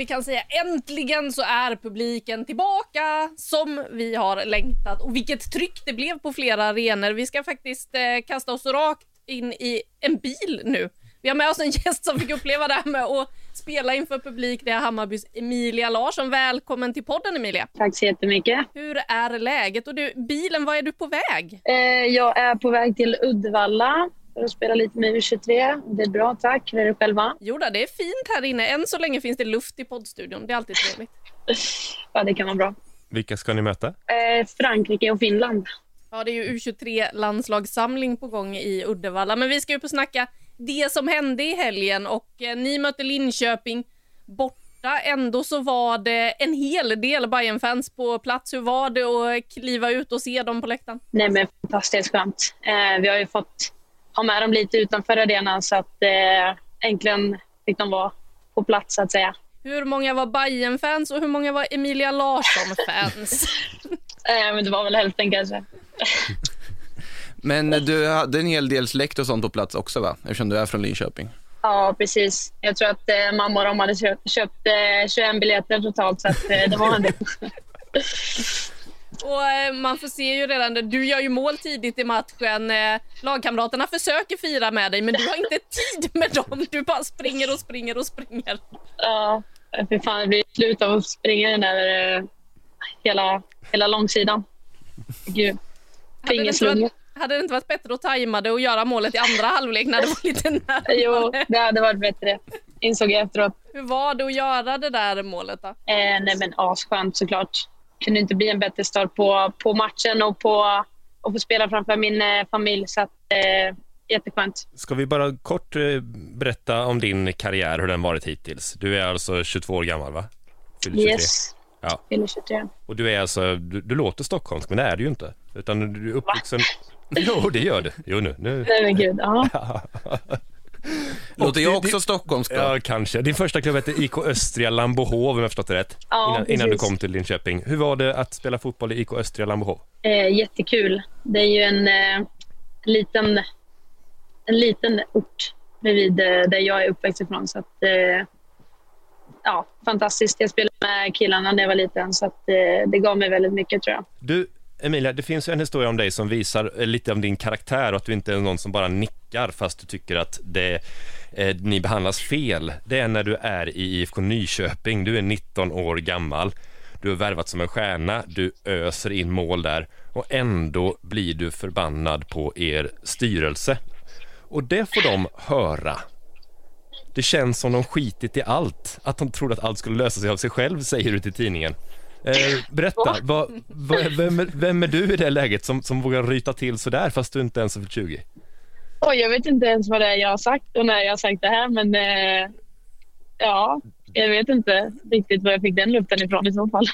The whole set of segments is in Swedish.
vi kan säga äntligen så är publiken tillbaka som vi har längtat. Och vilket tryck det blev på flera arenor. Vi ska faktiskt eh, kasta oss rakt in i en bil nu. Vi har med oss en gäst som fick uppleva det här med att spela inför publik. Det är Hammarbys Emilia Larsson. Välkommen till podden Emilia. Tack så jättemycket. Hur är läget? Och du, bilen, var är du på väg? Eh, jag är på väg till Uddevalla för att spela lite med U23. Det är bra, tack. Hur är det själva? Jo då, det är fint här inne. Än så länge finns det luft i poddstudion. Det är alltid trevligt. Ja, det kan vara bra. Vilka ska ni möta? Eh, Frankrike och Finland. Ja, det är ju U23-landslagssamling på gång i Uddevalla. Men vi ska upp och snacka det som hände i helgen och eh, ni mötte Linköping borta. Ändå så var det en hel del bayern fans på plats. Hur var det att kliva ut och se dem på läktaren? Nej, men fantastiskt skönt. Eh, vi har ju fått ha med dem lite utanför arenan så att eh, äntligen fick de vara på plats så att säga. Hur många var bayern fans och hur många var Emilia Larsson-fans? eh, men det var väl hälften kanske. Men du hade en hel del släkt och sånt på plats också va? Eftersom du är från Linköping. Ja, precis. Jag tror att eh, mamma och de hade köpt, köpt eh, 21 biljetter totalt så att, eh, det var en del. Och eh, man får se ju redan, du gör ju mål tidigt i matchen. Eh, lagkamraterna försöker fira med dig men du har inte tid med dem. Du bara springer och springer och springer. Ja, för fan det blir slut av att springa den där eh, hela, hela långsidan. Gud. Varit, hade det inte varit bättre att tajma det och göra målet i andra halvlek när det var lite närmare? Jo, det hade varit bättre. Insåg jag efteråt. Hur var det att göra det där målet då? Eh, nej men asskönt såklart. Kunde inte bli en bättre start på, på matchen och på att få spela framför min eh, familj. Så att, eh, jätteskönt. Ska vi bara kort eh, berätta om din karriär, hur den varit hittills? Du är alltså 22 år gammal va? Fyller 23. Yes. Ja. Fyller 23. Och du är alltså, du, du låter stockholmsk men det är du ju inte. Utan du är uppvuxen... Jo, det gör det. Jo, nu. nu. Nej men gud, ja. Låter jag också stockholmsk Ja, kanske. Din första klubb hette IK Östria Lambohov, om jag förstått det rätt. Ja, innan, innan, du kom till Linköping. Hur var det att spela fotboll i IK Östria Lambohov? Eh, jättekul. Det är ju en eh, liten, en liten ort bredvid eh, där jag är uppväxt ifrån. Så att, eh, ja, fantastiskt. Jag spelade med killarna när jag var liten så att, eh, det gav mig väldigt mycket tror jag. Du, Emilia, det finns en historia om dig som visar eh, lite om din karaktär och att du inte är någon som bara nickar fast du tycker att det, eh, ni behandlas fel. Det är när du är i IFK Nyköping, du är 19 år gammal, du har värvat som en stjärna, du öser in mål där och ändå blir du förbannad på er styrelse. Och det får de höra. Det känns som de skitit i allt, att de trodde att allt skulle lösa sig av sig själv, säger du till tidningen. Eh, berätta, vad, vad, vem, är, vem, är du i det läget som, som vågar ryta till sådär fast du inte ens är 20? Oj, jag vet inte ens vad det är jag har sagt och när jag har sagt det här men eh, ja, jag vet inte riktigt var jag fick den luften ifrån i så fall.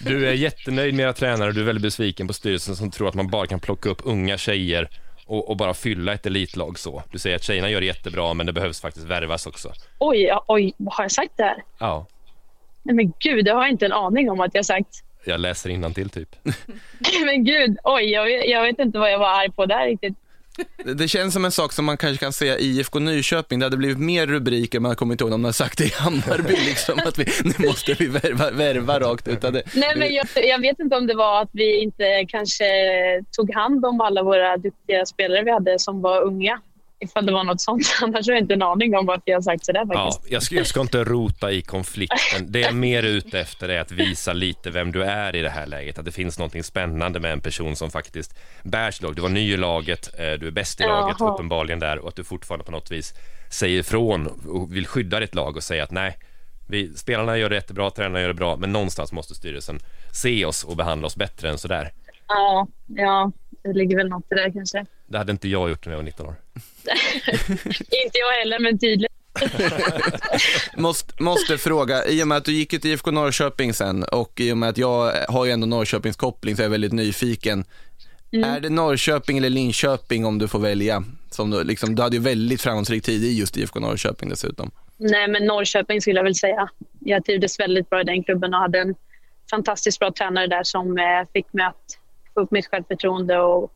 Du är jättenöjd med era tränare och du är väldigt besviken på styrelsen som tror att man bara kan plocka upp unga tjejer och, och, bara fylla ett elitlag så. Du säger att tjejerna gör det jättebra men det behövs faktiskt värvas också. Oj, oj, har jag sagt det här? Ja. Nej men gud, det har jag inte en aning om att jag sagt. Jag läser till typ. men gud, oj, jag vet, jag vet, inte vad jag var arg på där riktigt. Det känns som en sak som man kanske kan säga i IFK Nyköping. Det hade blivit mer rubriker, man kommer inte ihåg om har sagt det i Hammarby, liksom, att vi, nu måste vi värva, värva rakt ut. Det, Nej, men jag, jag, vet inte om det var att vi inte kanske tog hand om alla våra duktiga spelare vi hade som var unga ifall det var något sånt. Annars har jag inte en aning om varför jag har sagt sådär faktiskt. Ja, jag, ska, jag ska inte rota i konflikten. Det jag är mer ute efter är att visa lite vem du är i det här läget. Att det finns något spännande med en person som faktiskt bär sitt lag. Du var ny i laget, eh, du är bäst i laget Jaha. uppenbarligen där och att du fortfarande på något vis säger ifrån och vill skydda ditt lag och säga att nej, vi, spelarna gör det jättebra, tränarna gör det bra, men någonstans måste styrelsen se oss och behandla oss bättre än sådär. Ja, ja, det ligger väl något i det kanske. Det hade inte jag gjort när jag var 19 år. inte jag heller, men tydligen. måste, måste fråga, i och med att du gick till IFK Norrköping sen och i och med att jag har ju ändå Norrköpings koppling så är jag väldigt nyfiken. Mm. Är det Norrköping eller Linköping om du får välja? Som du, liksom, du hade ju väldigt framgångsrik tid i just IFK Norrköping dessutom. Nej, men Norrköping skulle jag väl säga. Jag trivdes väldigt bra i den klubben och hade en fantastiskt bra tränare där som eh, fick mig att få upp mitt självförtroende och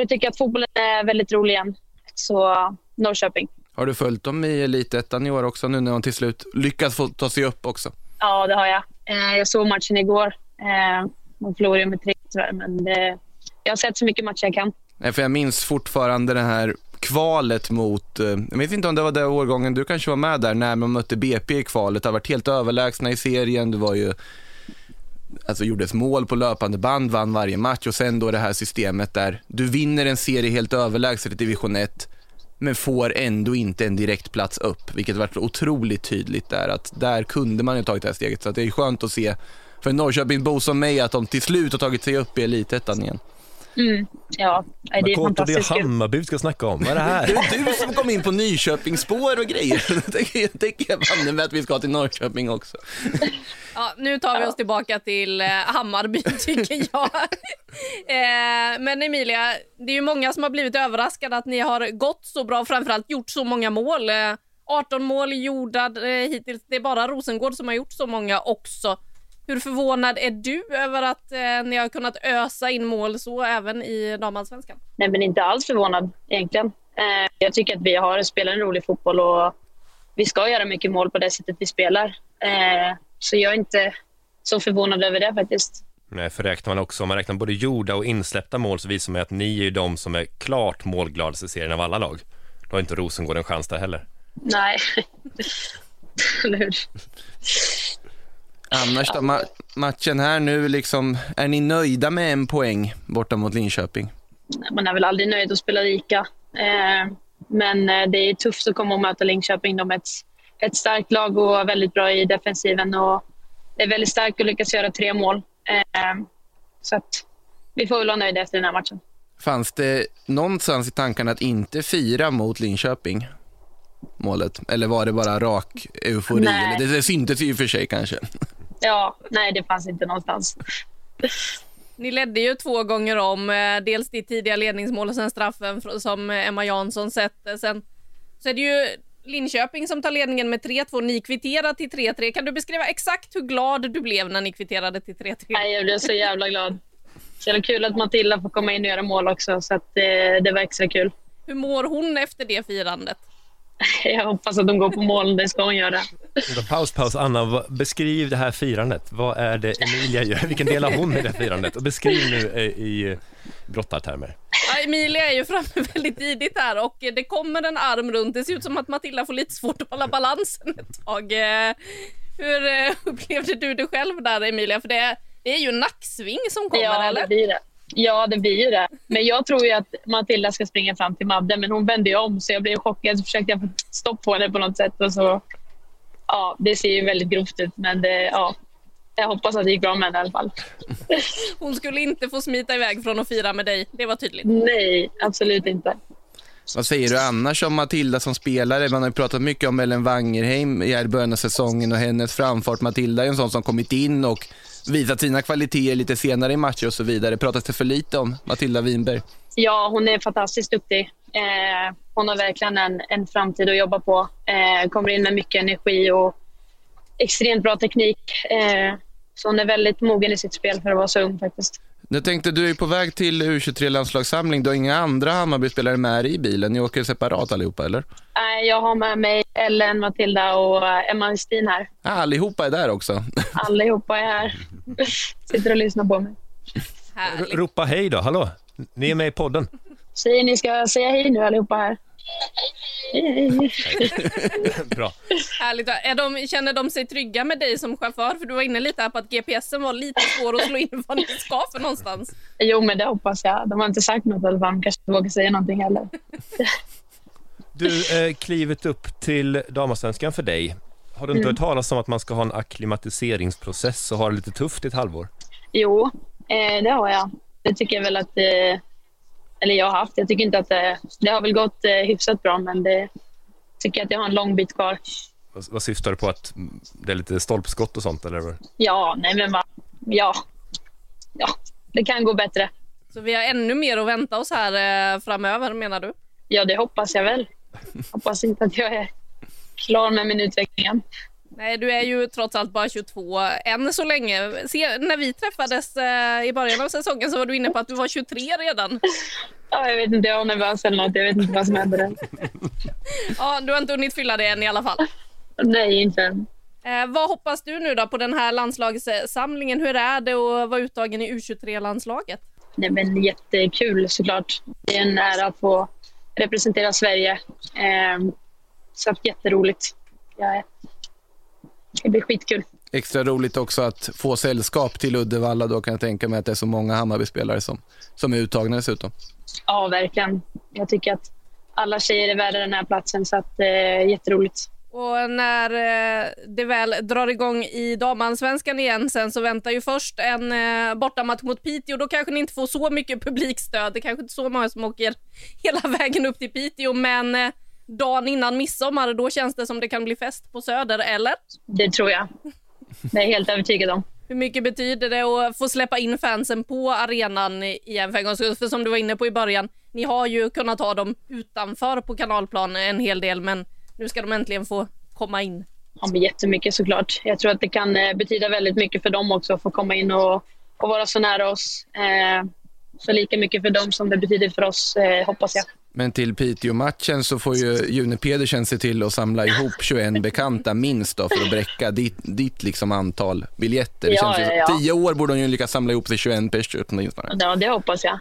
jag tycker att fotbollen är väldigt rolig igen. Så Norrköping. Har du följt dem i Elitettan i år också nu när de till slut lyckats få ta sig upp också? Ja, det har jag. Eh, jag såg matchen igår. Eh, de förlorade med tre tyvärr, men det, jag har sett så mycket matcher jag kan. Nej, för jag minns fortfarande det här kvalet mot, eh, jag vet inte om det var den årgången, du kanske var med där, när man mötte BP i kvalet. Det har varit helt överlägsna i serien. Du var ju, alltså gjordes mål på löpande band, vann varje match och sen då det här systemet där du vinner en serie helt överlägset i division 1 men får ändå inte en direkt plats upp, vilket varit otroligt tydligt där att där kunde man ju tagit det här steget. Så det är skönt att se för Norrköpingsbo som mig att de till slut har tagit sig upp i elitettan igen. Mm. Ja, det är kort det är fantastiskt. Hammarby vi ska snacka om. Vad är det här? Det är du som kom in på Nyköpingsspår och grejer. Då tänker jag- banne med att vi ska till Norrköping också. Ja, nu tar vi oss tillbaka till eh, Hammarby, tycker jag. eh, men Emilia, det är ju många som har blivit överraskade att ni har gått så bra och framförallt gjort så många mål. Eh, 18 mål gjorda eh, hittills. Det är bara Rosengård som har gjort så många också. Hur förvånad är du över att eh, ni har kunnat ösa in mål så även i damallsvenskan? Nej, men inte alls förvånad egentligen. Eh, jag tycker att vi har spelat en rolig fotboll och vi ska göra mycket mål på det sättet vi spelar. Eh, så jag är inte så förvånad över det faktiskt. Nej, för räknar man också, om man räknar både gjorda och insläppta mål så visar man att ni är ju de som är klart målgladaste i serien av alla lag. Då har inte Rosengård en chans där heller. Nej. Eller hur? Annars då, ma- matchen här nu, liksom, är ni nöjda med en poäng borta mot Linköping? Man är väl aldrig nöjd att spela lika. Eh, men eh, det är tufft att komma och möta Linköping. De är ett, ett starkt lag och väldigt bra i defensiven. Och det är väldigt starkt att lyckas göra tre mål. Eh, så att vi får väl vara nöjda efter den här matchen. Fanns det någonstans i tankarna att inte fira mot Linköping? Målet? Eller var det bara rak eufori? Nej. Eller det, det syntes i och för sig kanske. Ja, nej, det fanns inte någonstans. Ni ledde ju två gånger om, eh, dels ditt tidiga ledningsmål och sen straffen som eh, Emma Jansson sätter. Sen så är det ju Linköping som tar ledningen med 3-2. Ni kvitterar till 3-3. Kan du beskriva exakt hur glad du blev när ni kvitterade till 3-3? Nej, jag blev så jävla glad. Så jävla kul att Matilda får komma in och göra mål också. Så att, eh, det var extra kul. Hur mår hon efter det firandet? Jag hoppas att de går på mål. Det ska hon göra. Paus, paus. Anna, beskriv det här firandet. Vad är det Emilia gör? Vilken del har hon i det här firandet? Och beskriv nu eh, i brottartermer. Ja, Emilia är ju framme väldigt tidigt här och eh, det kommer en arm runt. Det ser ut som att Matilda får lite svårt att hålla balansen ett tag. Eh, Hur eh, upplevde du det själv där Emilia? För det, det är ju en nacksving som kommer ja, eller? det blir det. Ja, det blir ju det. Men jag tror ju att Matilda ska springa fram till Madde, men hon vände ju om så jag blev chockad. Så försökte jag få stopp på henne på något sätt. Och så, ja, det ser ju väldigt grovt ut, men det, ja, jag hoppas att det gick bra med henne i alla fall. Hon skulle inte få smita iväg från att fira med dig. Det var tydligt. Nej, absolut inte. Vad säger du annars om Matilda som spelare? Man har ju pratat mycket om Ellen Wangerheim i början av säsongen och hennes framfart. Matilda är en sån som kommit in och visat sina kvaliteter lite senare i matcher och så vidare. Pratas det för lite om Matilda Winberg? Ja, hon är fantastiskt duktig. Eh, hon har verkligen en, en framtid att jobba på. Eh, kommer in med mycket energi och extremt bra teknik. Eh, så hon är väldigt mogen i sitt spel för att vara så ung faktiskt. Jag tänkte, du är på väg till U23-landslagssamling. Du har inga andra Hammarby-spelare med dig i bilen. Ni åker separat allihopa, eller? Eh, jag har med mig Ellen, Matilda och eh, Emma Westin här. Ah, allihopa är där också. Allihopa är här. Sitter och lyssnar på mig. Härligt. Ropa hej då, hallå! Ni är med i podden. Säger ni ska säga hej nu allihopa här. Hej. Bra. Härligt. Är de, känner de sig trygga med dig som chaufför? För du var inne lite här på att GPSen var lite svår att slå in var ni ska för någonstans. Jo, men det hoppas jag. De har inte sagt något i alla fall. De kanske inte vågar säga någonting heller. Du, eh, klivet upp till damallsvenskan för dig. Har du inte hört talas om att man ska ha en akklimatiseringsprocess och ha det lite tufft i ett halvår? Jo, eh, det har jag. Det tycker jag väl att... Eh, eller jag har haft. Jag tycker inte att det... Det har väl gått eh, hyfsat bra, men det tycker att jag har en lång bit kvar. Vad, vad syftar du på? Att det är lite stolpskott och sånt, eller? Ja, nej men va. Ja. Ja, det kan gå bättre. Så vi har ännu mer att vänta oss här eh, framöver menar du? Ja, det hoppas jag väl. Hoppas inte att jag är klar med min utveckling än. Nej, du är ju trots allt bara 22 än så länge. Se, när vi träffades eh, i början av säsongen så var du inne på att du var 23 redan. Ja, jag vet inte, jag var nervös eller något. Jag vet inte vad som hände där. Ja, du har inte hunnit fylla det än i alla fall. Nej, inte än. Eh, vad hoppas du nu då på den här landslagssamlingen? Hur är det att vara uttagen i U23-landslaget? Nej, men jättekul såklart. Det är en ära att få representera Sverige. Eh, så jätteroligt. Ja, det ska bli skitkul. Extra roligt också att få sällskap till Uddevalla. Då kan jag tänka mig att det är så många Hammarby-spelare som, som är uttagna dessutom. Ja, verkligen. Jag tycker att alla tjejer är värda den här platsen, så att, eh, jätteroligt. Och när eh, det väl drar igång i damallsvenskan igen sen så väntar ju först en eh, bortamatch mot Piteå. Då kanske ni inte får så mycket publikstöd. Det kanske inte är så många som åker hela vägen upp till Piteå, men eh, dagen innan midsommar, då känns det som det kan bli fest på Söder, eller? Det tror jag. Det är jag helt övertygad om. Hur mycket betyder det att få släppa in fansen på arenan igen för en gångs skull? För som du var inne på i början, ni har ju kunnat ha dem utanför på kanalplan en hel del, men nu ska de äntligen få komma in. Ja, men jättemycket såklart. Jag tror att det kan eh, betyda väldigt mycket för dem också att få komma in och, och vara så nära oss. Eh, så lika mycket för dem som det betyder för oss, eh, hoppas jag. Men till Piteå-matchen så får ju June Pedersen se till att samla ihop 21 bekanta minst då för att bräcka ditt, ditt liksom antal biljetter. Det Ja, känns ju ja, ja. Tio år borde hon ju lyckas samla ihop till 21 personer åtminstone. Ja, det hoppas jag.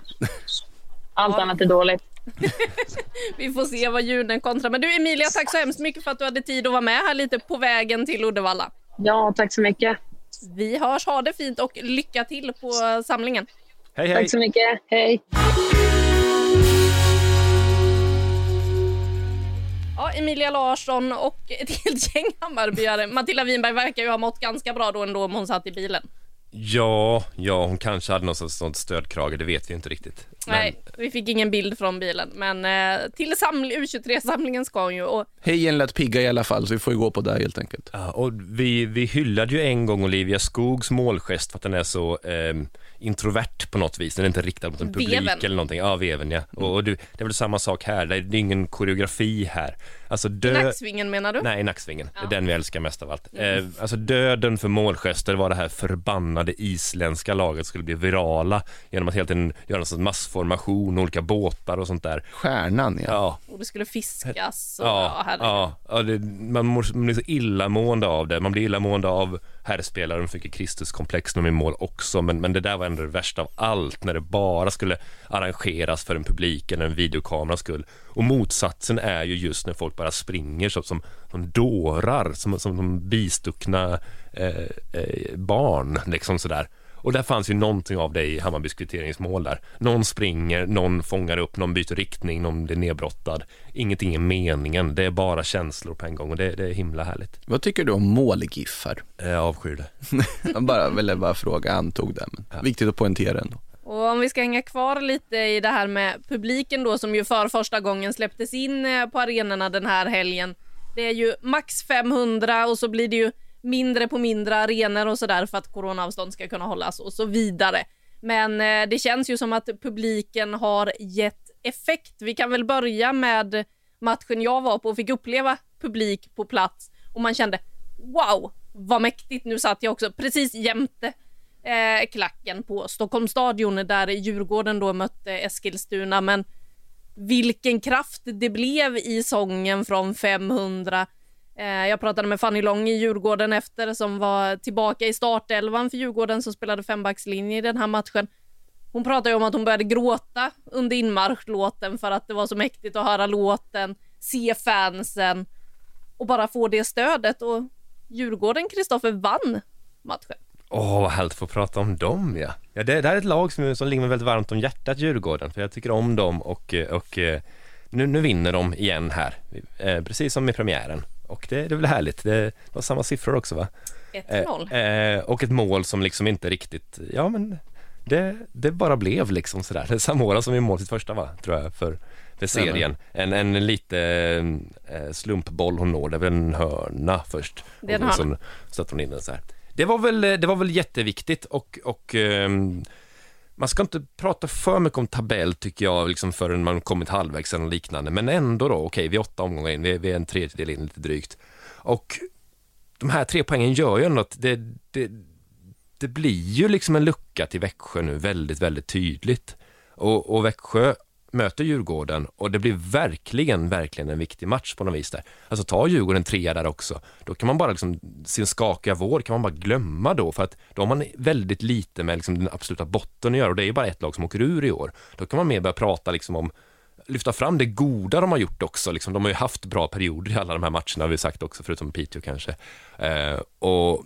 Allt Ja. annat är dåligt. Vi får se vad ljuden kontrar. Men du Emilia, tack så hemskt mycket för att du hade tid att vara med här lite på vägen till Uddevalla. Ja, tack så mycket. Vi hörs, ha det fint och lycka till på samlingen. Hej, hej! Tack så mycket. Hej. Ja, Emilia Larsson och ett helt gäng Hammarbyare. Matilda Winberg verkar ju ha mått ganska bra då ändå om hon satt i bilen. Ja, ja, hon kanske hade något sånt stödkrage, det vet vi inte riktigt. Men, Nej, vi fick ingen bild från bilen. Men eh, till saml- U23-samlingen ska hon ju. Och Hejen lät pigga i alla fall, så vi får ju gå på det helt enkelt. Ja, och vi, vi hyllade ju en gång Olivia Skogs målgest för att den är så ehm, introvert på något vis. Den är inte riktad mot en publik Veven. eller någonting. Ja, veven ja. Och, och du, det är väl samma sak här, det är, det är ingen koreografi här. Alltså dö... nacksvingen menar du? Nej, nacksvingen. Det Ja. är den vi älskar mest av allt. Eh, alltså döden för målgester var det här förbannade isländska laget skulle bli virala genom att helt enkelt göra en sån massformation, olika båtar och sånt där. Stjärnan, ja. Ja, Och det skulle fiskas. Och, ja, Ja, ja, det, man, mår, man blir så illamående av det. Man blir illamående av herrspelare, de fick ju Kristuskomplex när de är i mål också, men, men det där var ändå det värsta av allt, när det bara skulle arrangeras för en publik eller en videokamera skull. Och motsatsen är ju just när folk bara springer så, som, som dårar, som, som, som bistuckna eh, eh, barn, liksom sådär. Och där fanns ju någonting av det i Hammarbys kvitteringsmål där. Någon springer, någon fångar upp, någon byter riktning, någon blir nedbrottad. Ingenting är meningen, det är bara känslor på en gång och det, det är himla härligt. Vad tycker du om målgiffar? Jag avskyr det. Jag bara, ville bara fråga, antog det. Men Viktigt att poängtera ändå. Och om vi ska hänga kvar lite i det här med publiken då som ju för första gången släpptes in eh, på arenorna den här helgen. Det är ju max 500 och så blir det ju mindre på mindre arenor och sådär för att coronaavstånd ska kunna hållas och så vidare. Men eh, det känns ju som att publiken har gett effekt. Vi kan väl börja med matchen jag var på och fick uppleva publik på plats och man kände wow vad mäktigt. Nu satt jag också precis jämte eh, klacken på Stockholms stadion där Djurgården då mötte Eskilstuna. Men vilken kraft det blev i sången från 500. Eh, jag pratade med Fanny Lång i Djurgården efter som var tillbaka i startelvan för Djurgården som spelade fembackslinje i den här matchen. Hon pratade om att hon började gråta under inmarschlåten för att det var så mäktigt att höra låten, se fansen och bara få det stödet. Och Djurgården, Kristoffer, vann matchen. Åh, vad härligt att få prata om dem ja. ja det, det här är ett lag som, som ligger mig väldigt varmt om hjärtat, Djurgården, för jag tycker om dem och, och eh, nu, nu vinner de igen här, eh, precis som i premiären. Och det, det är väl härligt, det, det var samma siffror också va? 1-0. Eh, eh, och ett mål som liksom inte riktigt, ja men det, det bara blev liksom sådär. Det är Samora som är mål sitt första va, tror jag, för, för serien. En, en lite slumpboll hon når, det är väl en hörna först. Det är en och hörna. så sätter hon in den så här. Det var väl, eh, det var väl jätteviktigt och, och um, man ska inte prata för mycket om tabell tycker jag, liksom förrän man kommit halvvägs eller liknande, men ändå då, okej, vi är åtta omgångar in, vi är, vi är en tredjedel in lite drygt. Och de här tre poängen gör ju ändå att det, det, det blir ju liksom en lucka till Växjö nu väldigt, väldigt tydligt. Och, och Växjö möter Djurgården och det blir verkligen, verkligen en viktig match på något vis där. Alltså tar Djurgården trea där också, då kan man bara liksom, sin skakiga vår kan man bara glömma då för att då har man väldigt lite med liksom den absoluta botten att göra och det är ju bara ett lag som åker ur i år. Då kan man mer börja prata liksom om lyfta fram det goda de har gjort också. Liksom, de har ju haft bra perioder i alla de här matcherna, har vi sagt också, förutom Piteå kanske. Eh, och,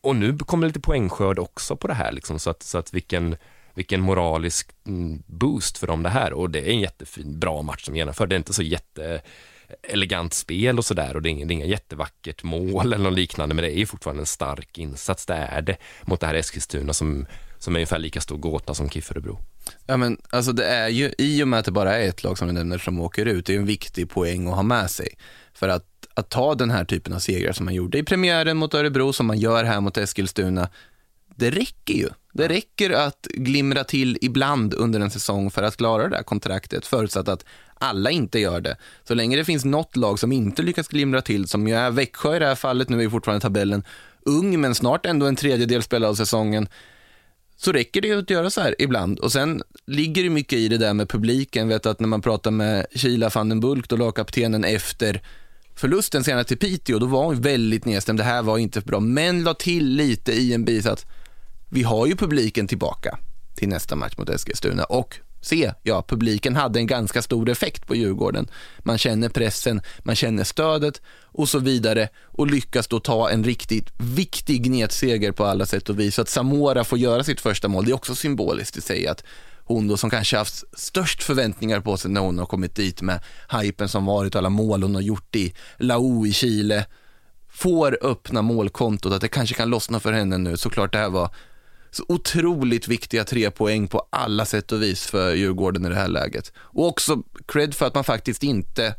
och nu kommer lite poängskörd också på det här, liksom, så, att, så att vilken, vilken moralisk mm, boost för dem det här. Och det är en jättefin, bra match som genomför. Det är inte så jätte elegant spel och sådär och det är inga, det är inga jättevackert mål eller något liknande men det är ju fortfarande en stark insats, det är det, mot det här Eskilstuna som, som är ungefär lika stor gåta som KIF Örebro. Ja, men alltså det är ju, i och med att det bara är ett lag som du nämner som åker ut, det är en viktig poäng att ha med sig. För att, att ta den här typen av segrar som man gjorde i premiären mot Örebro, som man gör här mot Eskilstuna, det räcker ju. Det räcker att glimra till ibland under en säsong för att klara det här kontraktet, förutsatt att alla inte gör det. Så länge det finns något lag som inte lyckas glimra till, som ju är Växjö i det här fallet, nu är fortfarande tabellen ung, men snart ändå en tredjedel spelad av säsongen, så räcker det att göra så här ibland. Och sen ligger det mycket i det där med publiken. Vet att när man pratar med Kila van den Bulk, då lagkaptenen efter förlusten senare till Piteå, då var hon väldigt nedstämd. Det här var inte bra, men la till lite i en bisats vi har ju publiken tillbaka till nästa match mot Eskilstuna och se, ja, publiken hade en ganska stor effekt på Djurgården. Man känner pressen, man känner stödet och så vidare och lyckas då ta en riktigt viktig gnetseger på alla sätt och vis. Så att Samora får göra sitt första mål, det är också symboliskt i sig att hon då som kanske haft störst förväntningar på sig när hon har kommit dit med hypen som varit, och alla mål hon har gjort i Lao i Chile, får öppna målkontot, att det kanske kan lossna för henne nu. Såklart det här var så otroligt viktiga tre poäng på alla sätt och vis för Djurgården i det här läget. Och också cred för att man faktiskt inte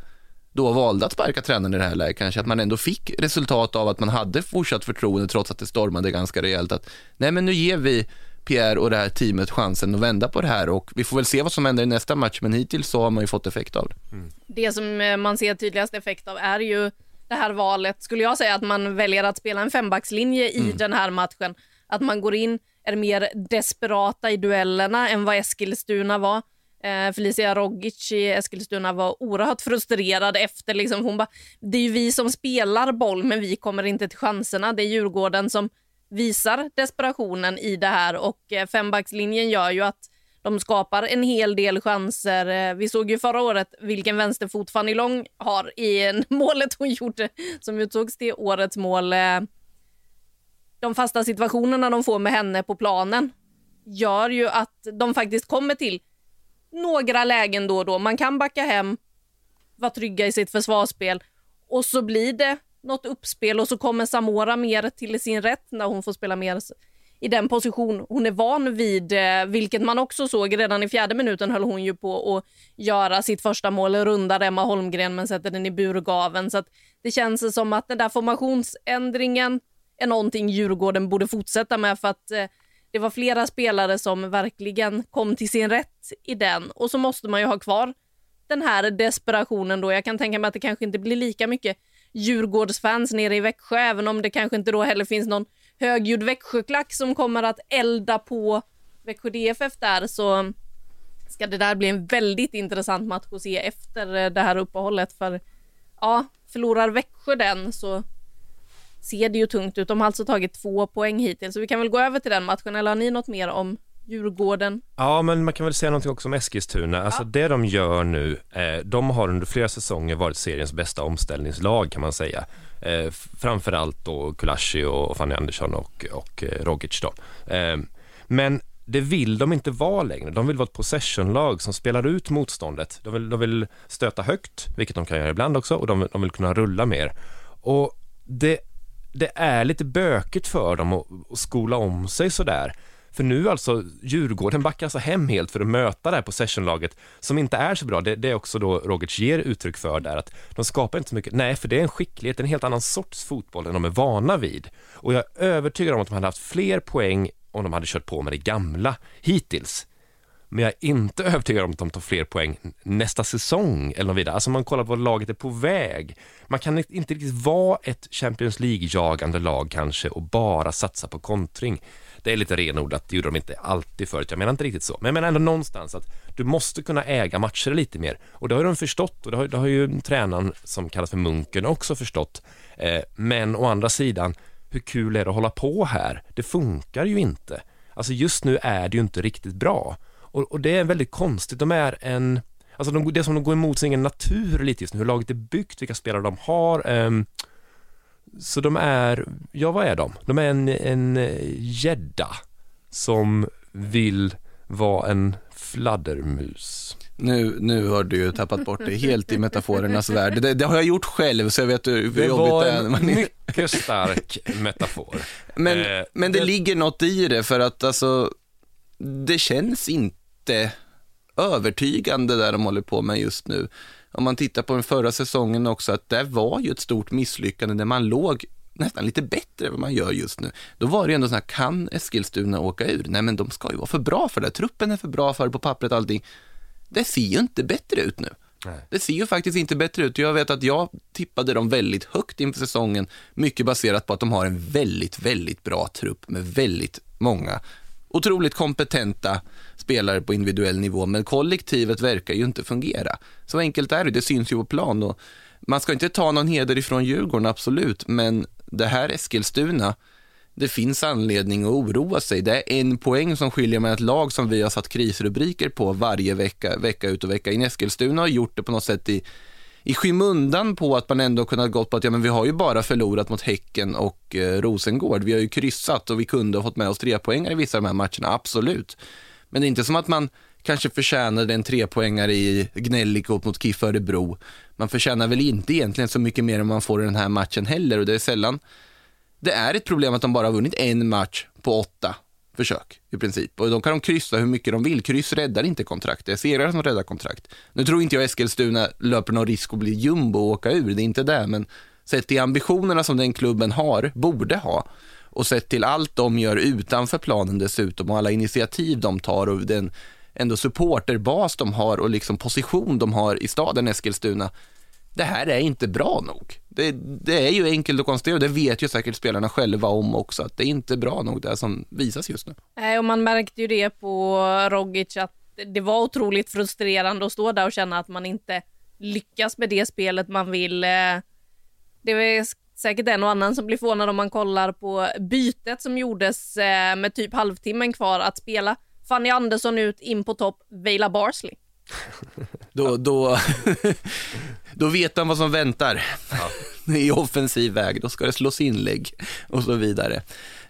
då valde att sparka tränaren i det här läget. Kanske att man ändå fick resultat av att man hade fortsatt förtroende trots att det stormade ganska rejält. Att nej men nu ger vi Pierre och det här teamet chansen att vända på det här och vi får väl se vad som händer i nästa match men hittills så har man ju fått effekt av det. Mm. Det som eh, man ser tydligast effekt av är ju det här valet, skulle jag säga att man väljer att spela en fembackslinje i mm. den här matchen. Att man går in är mer desperata i duellerna än vad Eskilstuna var. Eh, Felicia Rogic i Eskilstuna var oerhört frustrerad efter. Liksom, hon bara, det är ju vi som spelar boll, men vi kommer inte till chanserna. Det är Djurgården som visar desperationen i det här och eh, fembackslinjen gör ju att de skapar en hel del chanser. Eh, vi såg ju förra året vilken vänsterfot Fanny Long har i målet hon gjorde som utsågs till årets mål. Eh, de fasta situationerna de får med henne på planen gör ju att de faktiskt kommer till några lägen då och då. Man kan backa hem, vara trygga i sitt försvarsspel och så blir det något uppspel och så kommer Samora mer till sin rätt när hon får spela mer i den position hon är van vid, eh, vilket man också såg redan i fjärde minuten höll hon ju på att göra sitt första mål, rundar Emma Holmgren men sätter den i burgaven. Så att det känns som att den där formationsändringen är någonting Djurgården borde fortsätta med för att eh, det var flera spelare som verkligen kom till sin rätt i den. Och så måste man ju ha kvar den här desperationen då. Jag kan tänka mig att det kanske inte blir lika mycket Djurgårdsfans nere i Växjö, även om det kanske inte då heller finns någon högljudd Växjöklack som kommer att elda på Växjö DFF där. Så ska det där bli en väldigt intressant match att se efter eh, det här uppehållet. För ja, förlorar Växjö den så ser det ju tungt ut. De har alltså tagit två poäng hittills, så vi kan väl gå över till den matchen. Eller har ni något mer om Djurgården? Ja, men man kan väl säga någonting också om Eskilstuna. Alltså ja. det de gör nu, eh, de har under flera säsonger varit seriens bästa omställningslag kan man säga. Eh, framförallt då Kulashi och Fanny Andersson och, och eh, Rogic då. Eh, men det vill de inte vara längre. De vill vara ett possessionlag som spelar ut motståndet. De vill, de vill stöta högt, vilket de kan göra ibland också, och de, de vill kunna rulla mer. Och det det är lite bökigt för dem att, att skola om sig sådär. För nu alltså, Djurgården backar alltså hem helt för att möta det här possessionlaget som inte är så bra. Det, det är också då Rogic ger uttryck för där, att de skapar inte så mycket. Nej, för det är en skicklighet, en helt annan sorts fotboll än de är vana vid. Och jag är övertygad om att de hade haft fler poäng om de hade kört på med det gamla hittills. Men jag är inte övertygad om att de tar fler poäng nästa säsong eller något vidare. Alltså man kollar på laget är på väg. Man kan inte riktigt vara ett Champions League-jagande lag kanske och bara satsa på kontring. Det är lite renodlat, det gjorde de inte alltid förut. Jag menar inte riktigt så, men jag menar ändå någonstans att du måste kunna äga matcher lite mer och det har de förstått och det har, det har ju tränaren som kallas för Munken också förstått. Eh, men å andra sidan, hur kul är det att hålla på här? Det funkar ju inte. Alltså just nu är det ju inte riktigt bra och, och det är väldigt konstigt. De är en Alltså de, det är som de går emot sin egen natur lite just nu, hur laget är byggt, vilka spelare de har. Um, så de är, ja vad är de? De är en, en gädda som vill vara en fladdermus. Nu, nu har du ju tappat bort det helt i metaforernas värld. Det, det har jag gjort själv så jag vet hur Det jobbigt var det är. en när man är- mycket stark metafor. Men, Eh, men det, det- ligger något i det för att alltså, det känns inte övertygande där de håller på med just nu. Om man tittar på den förra säsongen också, att det var ju ett stort misslyckande där man låg nästan lite bättre än vad man gör just nu. Då var det ju ändå så här, kan Eskilstuna åka ur? Nej, men de ska ju vara för bra för det. Truppen är för bra för det på pappret och allting. Det ser ju inte bättre ut nu. Nej. Det ser ju faktiskt inte bättre ut. Jag vet att jag tippade dem väldigt högt inför säsongen, mycket baserat på att de har en väldigt, väldigt bra trupp med väldigt många otroligt kompetenta spelare på individuell nivå, men kollektivet verkar ju inte fungera. Så enkelt är det, det syns ju på plan. Och man ska inte ta någon heder ifrån Djurgården, absolut, men det här Eskilstuna, det finns anledning att oroa sig. Det är en poäng som skiljer med ett lag som vi har satt krisrubriker på varje vecka, vecka ut och vecka in. Eskilstuna har gjort det på något sätt i, i skymundan på att man ändå kunnat gått på att ja, men vi har ju bara förlorat mot Häcken och eh, Rosengård. Vi har ju kryssat och vi kunde ha fått med oss tre poängar i vissa av de här matcherna, absolut. Men det är inte som att man kanske förtjänade en trepoängare i Gnällikot mot KIF Örebro. Man förtjänar väl inte egentligen så mycket mer än man får i den här matchen heller och det är sällan det är ett problem att de bara har vunnit en match på åtta försök i princip. Och de kan de kryssa hur mycket de vill. Kryss räddar inte kontrakt. Det är segrar som räddar kontrakt. Nu tror inte jag Eskilstuna löper någon risk att bli jumbo och åka ur. Det är inte det, men sett till ambitionerna som den klubben har, borde ha, och sett till allt de gör utanför planen dessutom och alla initiativ de tar och den ändå supporterbas de har och liksom position de har i staden Eskilstuna. Det här är inte bra nog. Det, det är ju enkelt att konstatera och det vet ju säkert spelarna själva om också att det är inte bra nog det som visas just nu. Nej, och man märkte ju det på Rogic att det var otroligt frustrerande att stå där och känna att man inte lyckas med det spelet man vill. Eh, det är säkert en och annan som blir förvånad om man kollar på bytet som gjordes eh, med typ halvtimmen kvar att spela. Fanny Andersson ut in på topp, Veila Barsley. Då, då, då vet de vad som väntar i offensiv väg. Då ska det slås inlägg och så vidare.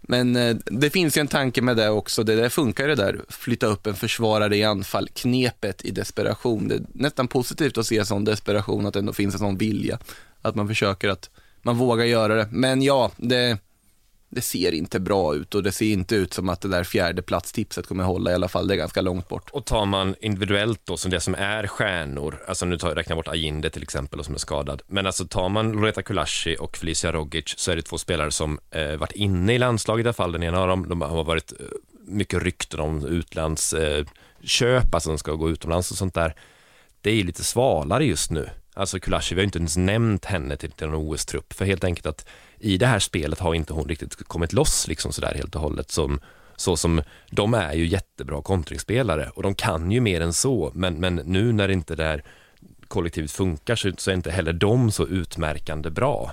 Men eh, det finns ju en tanke med det också. Det där funkar det där, flytta upp en försvarare i anfall, knepet i desperation. Det är nästan positivt att se sån desperation, att det ändå finns en sån vilja. Att man försöker att, man vågar göra det. Men ja, det, det ser inte bra ut och det ser inte ut som att det där fjärde platstipset kommer hålla i alla fall. Det är ganska långt bort. Och tar man individuellt då, som det som är stjärnor, alltså nu tar, räknar jag bort Ajinde till exempel, och som är skadad, men alltså tar man Loreta Kulashi och Felicia Rogic så är det två spelare som eh, varit inne i landslaget i alla fall, den ena av dem, de har varit eh, mycket rykten om utlandsköp, eh, alltså de ska gå utomlands och sånt där. Det är ju lite svalare just nu. Alltså Kulashi, vi har inte ens nämnt henne till, till någon OS-trupp, för helt enkelt att i det här spelet har inte hon riktigt kommit loss liksom sådär helt och hållet som så som de är ju jättebra kontringsspelare och de kan ju mer än så, men, men nu när inte det här kollektivet funkar så, så är inte heller de så utmärkande bra.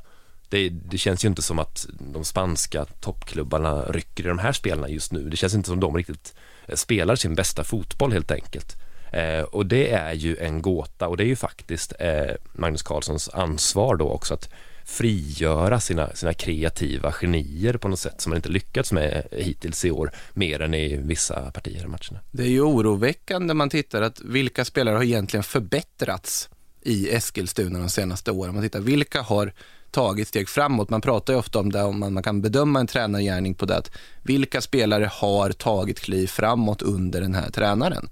Det, det känns ju inte som att de spanska toppklubbarna rycker i de här spelarna just nu. Det känns inte som de riktigt eh, spelar sin bästa fotboll helt enkelt. Eh, och det är ju en gåta och det är ju faktiskt eh, Magnus Carlssons ansvar då också att frigöra sina, sina kreativa genier på något sätt som man inte lyckats med hittills i år, mer än i vissa partier i matcherna. Det är ju oroväckande man tittar att vilka spelare har egentligen förbättrats i Eskilstuna de senaste åren. Man tittar vilka har tagit steg framåt. Man pratar ju ofta om det, om man, man kan bedöma en tränargärning på det, att vilka spelare har tagit kliv framåt under den här tränaren.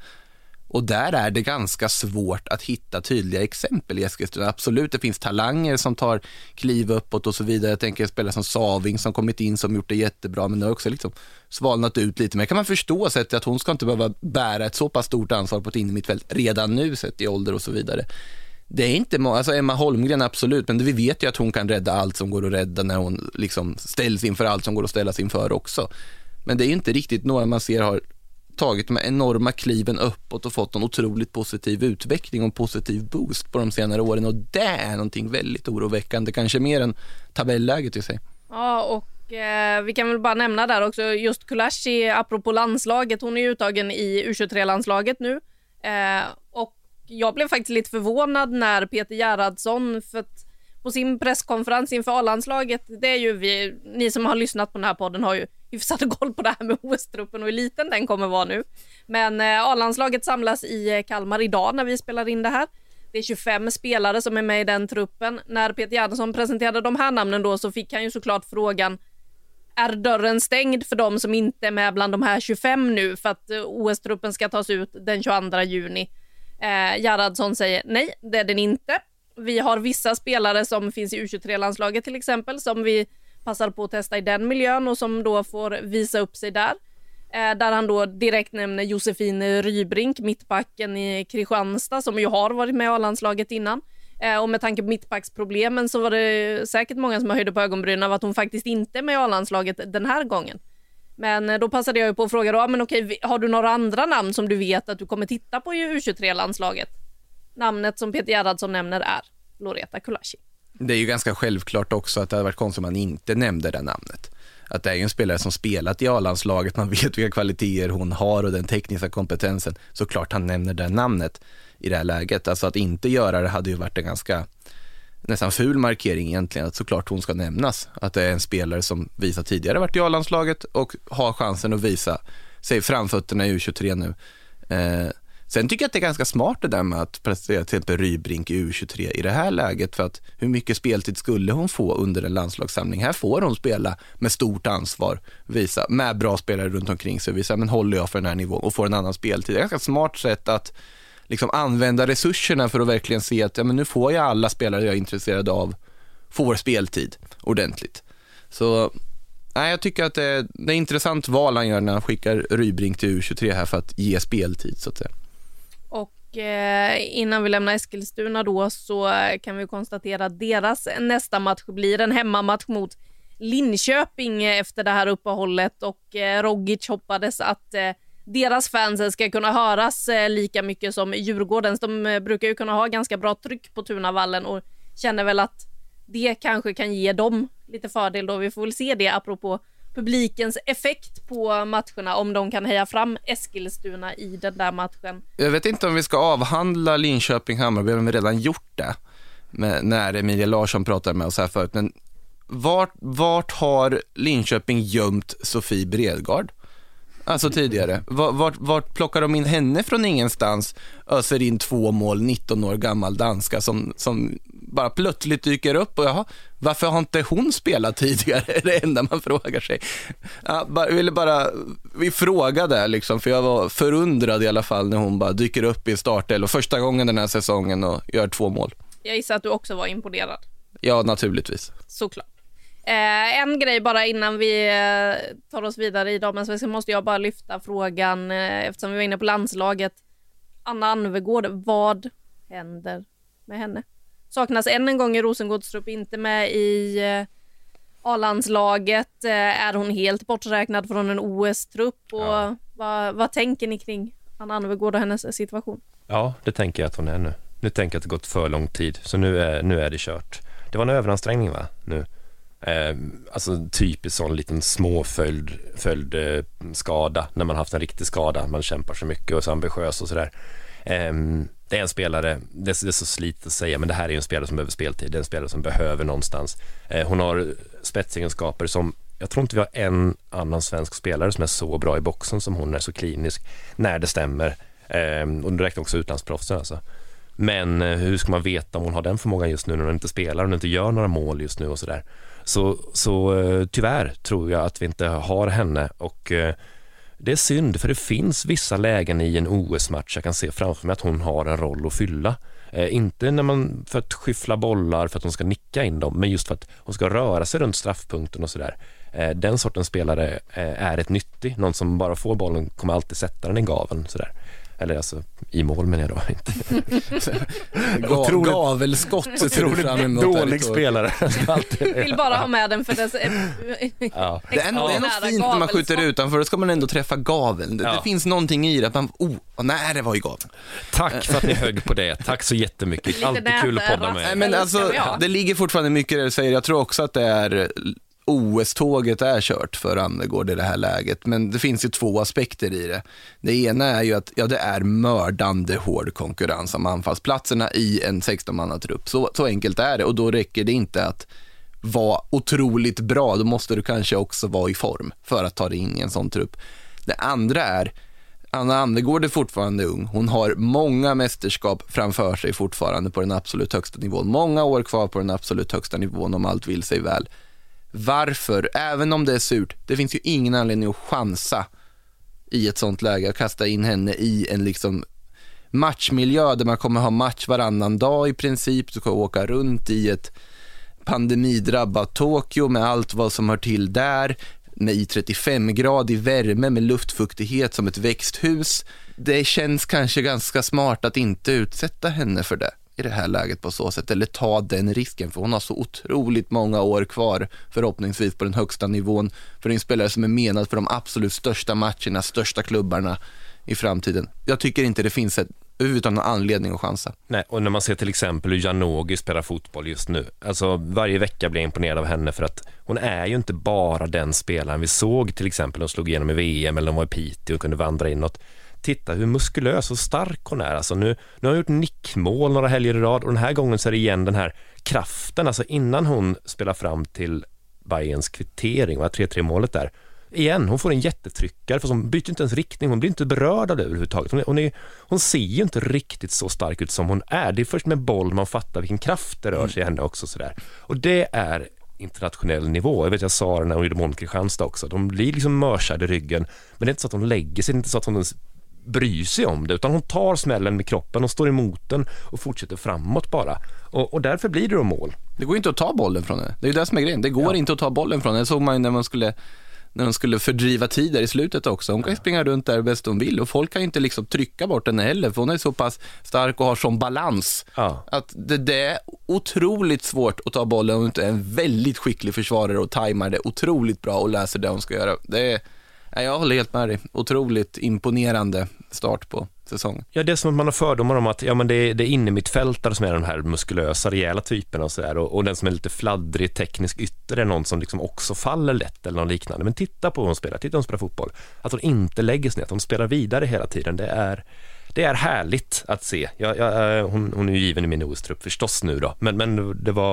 Och där är det ganska svårt att hitta tydliga exempel i Eskilstuna. Absolut, det finns talanger som tar kliv uppåt och så vidare. Jag tänker spelare som Saving som kommit in som gjort det jättebra, men det har också liksom svalnat ut lite. Men kan man förstå sättet att hon ska inte behöva bära ett så pass stort ansvar på ett innermittfält redan nu sett i ålder och så vidare. Det är inte många, alltså Emma Holmgren absolut, men vi vet ju att hon kan rädda allt som går att rädda när hon liksom ställs inför allt som går att ställas inför också. Men det är inte riktigt några man ser har tagit de här enorma kliven uppåt och fått en otroligt positiv utveckling och en positiv boost på de senare åren och det är någonting väldigt oroväckande, kanske mer än tabelläget i sig. Ja, och eh, vi kan väl bara nämna där också just Kulashi, apropå landslaget, hon är uttagen i U23-landslaget nu. Eh, och jag blev faktiskt lite förvånad när Peter Gerhardsson, för att på sin presskonferens inför A-landslaget, det är ju vi, ni som har lyssnat på den här podden har ju hyfsad koll på det här med OS-truppen och hur liten den kommer vara nu. Men eh, A-landslaget samlas i eh, Kalmar idag när vi spelar in det här. Det är 25 spelare som är med i den truppen. När Peter Gerhardsson presenterade de här namnen då så fick han ju såklart frågan är dörren stängd för de som inte är med bland de här 25 nu för att eh, OS-truppen ska tas ut den 22 juni? Eh, Gerhardsson säger nej, det är den inte. Vi har vissa spelare som finns i U23-landslaget till exempel som vi passar på att testa i den miljön och som då får visa upp sig där. Eh, där han då direkt nämner Josefin Rybrink, mittbacken i Kristianstad som ju har varit med i A-landslaget innan. Eh, och med tanke på mittbacksproblemen så var det säkert många som höjde på ögonbrynen av att hon faktiskt inte är med i A-landslaget den här gången. Men eh, då passade jag ju på att fråga då, ah, men okej, har du några andra namn som du vet att du kommer titta på i U23-landslaget? Namnet som Peter Gerhardsson nämner är Loreta Kulashi. Det är ju ganska självklart också att det hade varit konstigt om man inte nämnde det namnet. Att det är ju en spelare som spelat i A-landslaget, man vet vilka kvaliteter hon har och den tekniska kompetensen. Såklart han nämner det namnet i det här läget. Alltså att inte göra det hade ju varit en ganska nästan ful markering egentligen, att såklart hon ska nämnas. Att det är en spelare som visat tidigare varit i A-landslaget och har chansen att visa sig framfötterna i U23 nu. Eh, Sen tycker jag att det är ganska smart det där med att placera till exempel Rybrink i U23 i det här läget för att hur mycket speltid skulle hon få under en landslagssamling? Här får hon spela med stort ansvar, visa med bra spelare runt omkring sig, visa men håller jag för den här nivån och får en annan speltid. Det är ett ganska smart sätt att liksom använda resurserna för att verkligen se att ja, men nu får jag alla spelare jag är intresserad av får speltid ordentligt. Så nej, jag tycker att det är, det är intressant val han gör när han skickar Rybrink till U23 här för att ge speltid så att säga. Och eh, innan vi lämnar Eskilstuna då så kan vi konstatera att deras nästa match blir en hemmamatch mot Linköping efter det här uppehållet och eh, Rogic hoppades att eh, deras fans ska kunna höras lika mycket som Djurgårdens. De brukar ju kunna ha ganska bra tryck på Tunavallen och känner väl att det kanske kan ge dem lite fördel då. Vi får väl se det apropå publikens effekt på matcherna om de kan heja fram Eskilstuna i den där matchen. Jag vet inte om vi ska avhandla Linköping-Hammarby, vi har redan gjort det med, när Emilia Larsson pratade med oss här förut. Men vart, vart har Linköping gömt Sofie Bredgard? Alltså tidigare. Vart, vart plockar de in henne från ingenstans, öser in två mål, 19 år gammal danska som, som bara plötsligt dyker upp och jaha, varför har inte hon spelat tidigare? är det enda man frågar sig. Jag ville bara, vi frågade liksom, för jag var förundrad i alla fall när hon bara dyker upp i startelvan första gången den här säsongen och gör två mål. Jag gissar att du också var imponerad. Ja, naturligtvis. Såklart. Eh, en grej bara innan vi eh, tar oss vidare i damallsvenskan måste jag bara lyfta frågan eh, eftersom vi var inne på landslaget. Anna Anvegård, vad händer med henne? Saknas än en gång i Rosengårdstrupp, inte med i eh, A-landslaget. Eh, är hon helt borträknad från en OS-trupp? Och ja. vad, vad tänker ni kring Anna Anvegård och hennes situation? Ja, det tänker jag att hon är nu. Nu tänker jag att det gått för lång tid, så nu är, nu är det kört. Det var en överansträngning va, nu? Eh, alltså typiskt sån liten småföljd följd, eh, skada när man haft en riktig skada. Man kämpar så mycket och är så ambitiös och sådär. Eh, det är en spelare, det är, så slitet att säga, men det här är en spelare som behöver speltid. Det är en spelare som behöver någonstans. Eh, hon har spetsegenskaper som jag tror inte vi har en annan svensk spelare som är så bra i boxen som hon är så klinisk när det stämmer. Ehm, och nu räknar också utlandsproffsen alltså. Men eh, hur ska man veta om hon har den förmågan just nu när hon inte spelar, och inte gör några mål just nu och sådär. Så, så eh, tyvärr tror jag att vi inte har henne och det är synd för det finns vissa lägen i en OS-match jag kan se framför mig att hon har en roll att fylla. Eh, inte när man för att skyffla bollar för att hon ska nicka in dem, men just för att hon ska röra sig runt straffpunkten och sådär. Eh, den sortens spelare eh, är ett nyttig, någon som bara får bollen kommer alltid sätta den i gaven. Sådär. Eller alltså i mål menar jag då. Inte. Ga, Otroligt- gavelskott Otroligt dålig spelare. Vill bara ha med den för dess... ja. Det är, ändå, det är något fint när man skjuter utanför, då ska man ändå träffa gaveln. Det, Ja. det finns någonting i det, att man, oh, nej det var ju gaveln. Tack för att ni högg på det. Tack så jättemycket. Alltid kul att podda med er. men alltså, det ligger fortfarande mycket i det du säger. Jag tror också att det är OS-tåget är kört för Annegård i det här läget. Men det finns ju två aspekter i det. Det ena är ju att ja, det är mördande hård konkurrens om anfallsplatserna i en 16-mannatrupp. Så, så enkelt är det och då räcker det inte att vara otroligt bra. Då måste du kanske också vara i form för att ta dig in i en sån trupp. Det andra är Anna Andegård är fortfarande ung. Hon har många mästerskap framför sig fortfarande på den absolut högsta nivån. Många år kvar på den absolut högsta nivån om allt vill sig väl. Varför, även om det är surt, det finns ju ingen anledning att chansa i ett sånt läge, att kasta in henne i en liksom matchmiljö där man kommer ha match varannan dag i princip. Du ska åka runt i ett pandemidrabbat Tokyo med allt vad som hör till där med i 35-gradig värme med luftfuktighet som ett växthus. Det känns kanske ganska smart att inte utsätta henne för det i det här läget på så sätt, eller ta den risken, för hon har så otroligt många år kvar förhoppningsvis på den högsta nivån, för en spelare som är menad för de absolut största matcherna, största klubbarna i framtiden. Jag tycker inte det finns ett, överhuvudtaget någon anledning att chansa. Nej, och när man ser till exempel hur Janogy spelar fotboll just nu. Alltså varje vecka blir jag imponerad av henne för att hon är ju inte bara den spelaren vi såg till exempel när hon slog igenom i VM eller när hon var i Piteå och kunde vandra inåt. Titta hur muskulös och stark hon är. Alltså nu, nu har hon gjort nickmål några helger i rad och den här gången så är det igen den här kraften. Alltså innan hon spelar fram till Bayerns kvittering, 3-3 målet där. Igen, hon får en jättetryckare, för hon byter inte ens riktning, hon blir inte berörd av det överhuvudtaget. Hon, är, hon, är, hon ser ju inte riktigt så stark ut som hon är. Det är först med boll man fattar vilken kraft det rör sig i henne också. Sådär. Och det är internationell nivå. Jag vet jag sa det när hon gjorde mål mot Kristianstad också. De blir liksom mörsade i ryggen, men det är inte så att de lägger sig, det är inte så att hon bryr sig om det, utan hon tar smällen med kroppen och står emot den och fortsätter framåt bara. Och, och därför blir det då mål. Det går inte att ta bollen från henne. Det är ju det som är grejen. Det går inte att ta bollen från henne. Det såg man ju när man skulle när de skulle fördriva tid där i slutet också. Hon kan ju springa runt där bäst hon vill och folk kan ju inte liksom trycka bort henne heller för hon är så pass stark och har sån balans Ja. att det, det är otroligt svårt att ta bollen om du inte är en väldigt skicklig försvarare och tajmar det otroligt bra och läser det hon ska göra. Det är, jag håller helt med dig. Otroligt imponerande start på säsongen. Ja, det är som att man har fördomar om att ja, men det, är, det är innermittfältare som är de här muskulösa, rejäla typerna och sådär och, och den som är lite fladdrig, teknisk ytter är någon som liksom också faller lätt eller något liknande. Men titta på hur hon spelar, titta hur hon spelar fotboll. Att hon inte lägger sig ner, att hon spelar vidare hela tiden, det är, det är härligt att se. Jag, jag, eh, hon, hon är ju given i min OS-trupp förstås nu då, men, men det var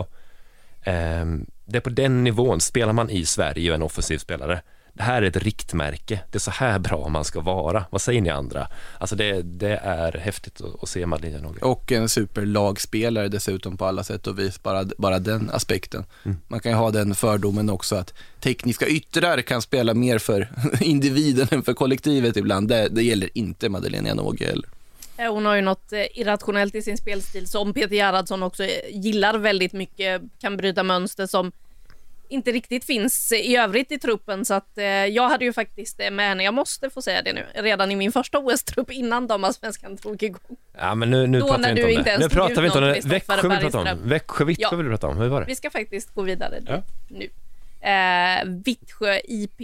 eh, det är på den nivån, spelar man i Sverige och är en offensiv spelare, det här är ett riktmärke. Det är så här bra man ska vara. Vad säger ni andra? Alltså det, det är häftigt att, att se Madeleine Janogy. Och en superlagspelare dessutom på alla sätt och vis, bara, bara den aspekten. Man kan ju ha den fördomen också att tekniska yttrar kan spela mer för individen än för kollektivet ibland. Det, det gäller inte Madeleine Janogy heller. Eh, Hon har ju något eh, irrationellt i sin spelstil som Peter Gerhardsson också eh, gillar väldigt mycket, kan bryta mönster som inte riktigt finns i övrigt i truppen så att eh, jag hade ju faktiskt eh, med henne, jag måste få säga det nu, redan i min första OS-trupp innan damallsvenskan drog igång. Ja, men nu, nu Då pratar vi inte du om det. Nu pratar vi inte om det. Växjö vi prata om. Växjö Vittsjö Ja. vill vi prata om. Hur var det? Vi ska faktiskt gå vidare Ja. nu. Eh, Vittsjö IP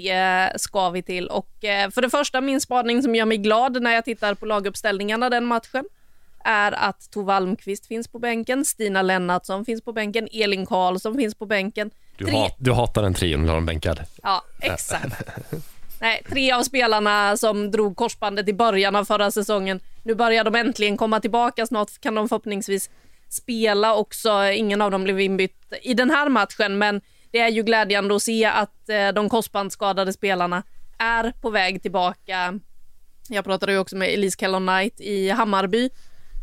ska vi till och eh, för det första min spaning som gör mig glad när jag tittar på laguppställningarna den matchen är att Tove Almqvist finns på bänken, Stina Lennartsson finns på bänken, Elin Karlsson finns på bänken. Du, Tre- hat, du hatar den trion, har dem bänkad. Ja, exakt. Nej, tre av spelarna som drog korsbandet i början av förra säsongen. Nu börjar de äntligen komma tillbaka. Snart kan de förhoppningsvis spela också. Ingen av dem blev inbytt i den här matchen, men det är ju glädjande att se att eh, de korsbandsskadade spelarna är på väg tillbaka. Jag pratade ju också med Elise Kellon Knight i Hammarby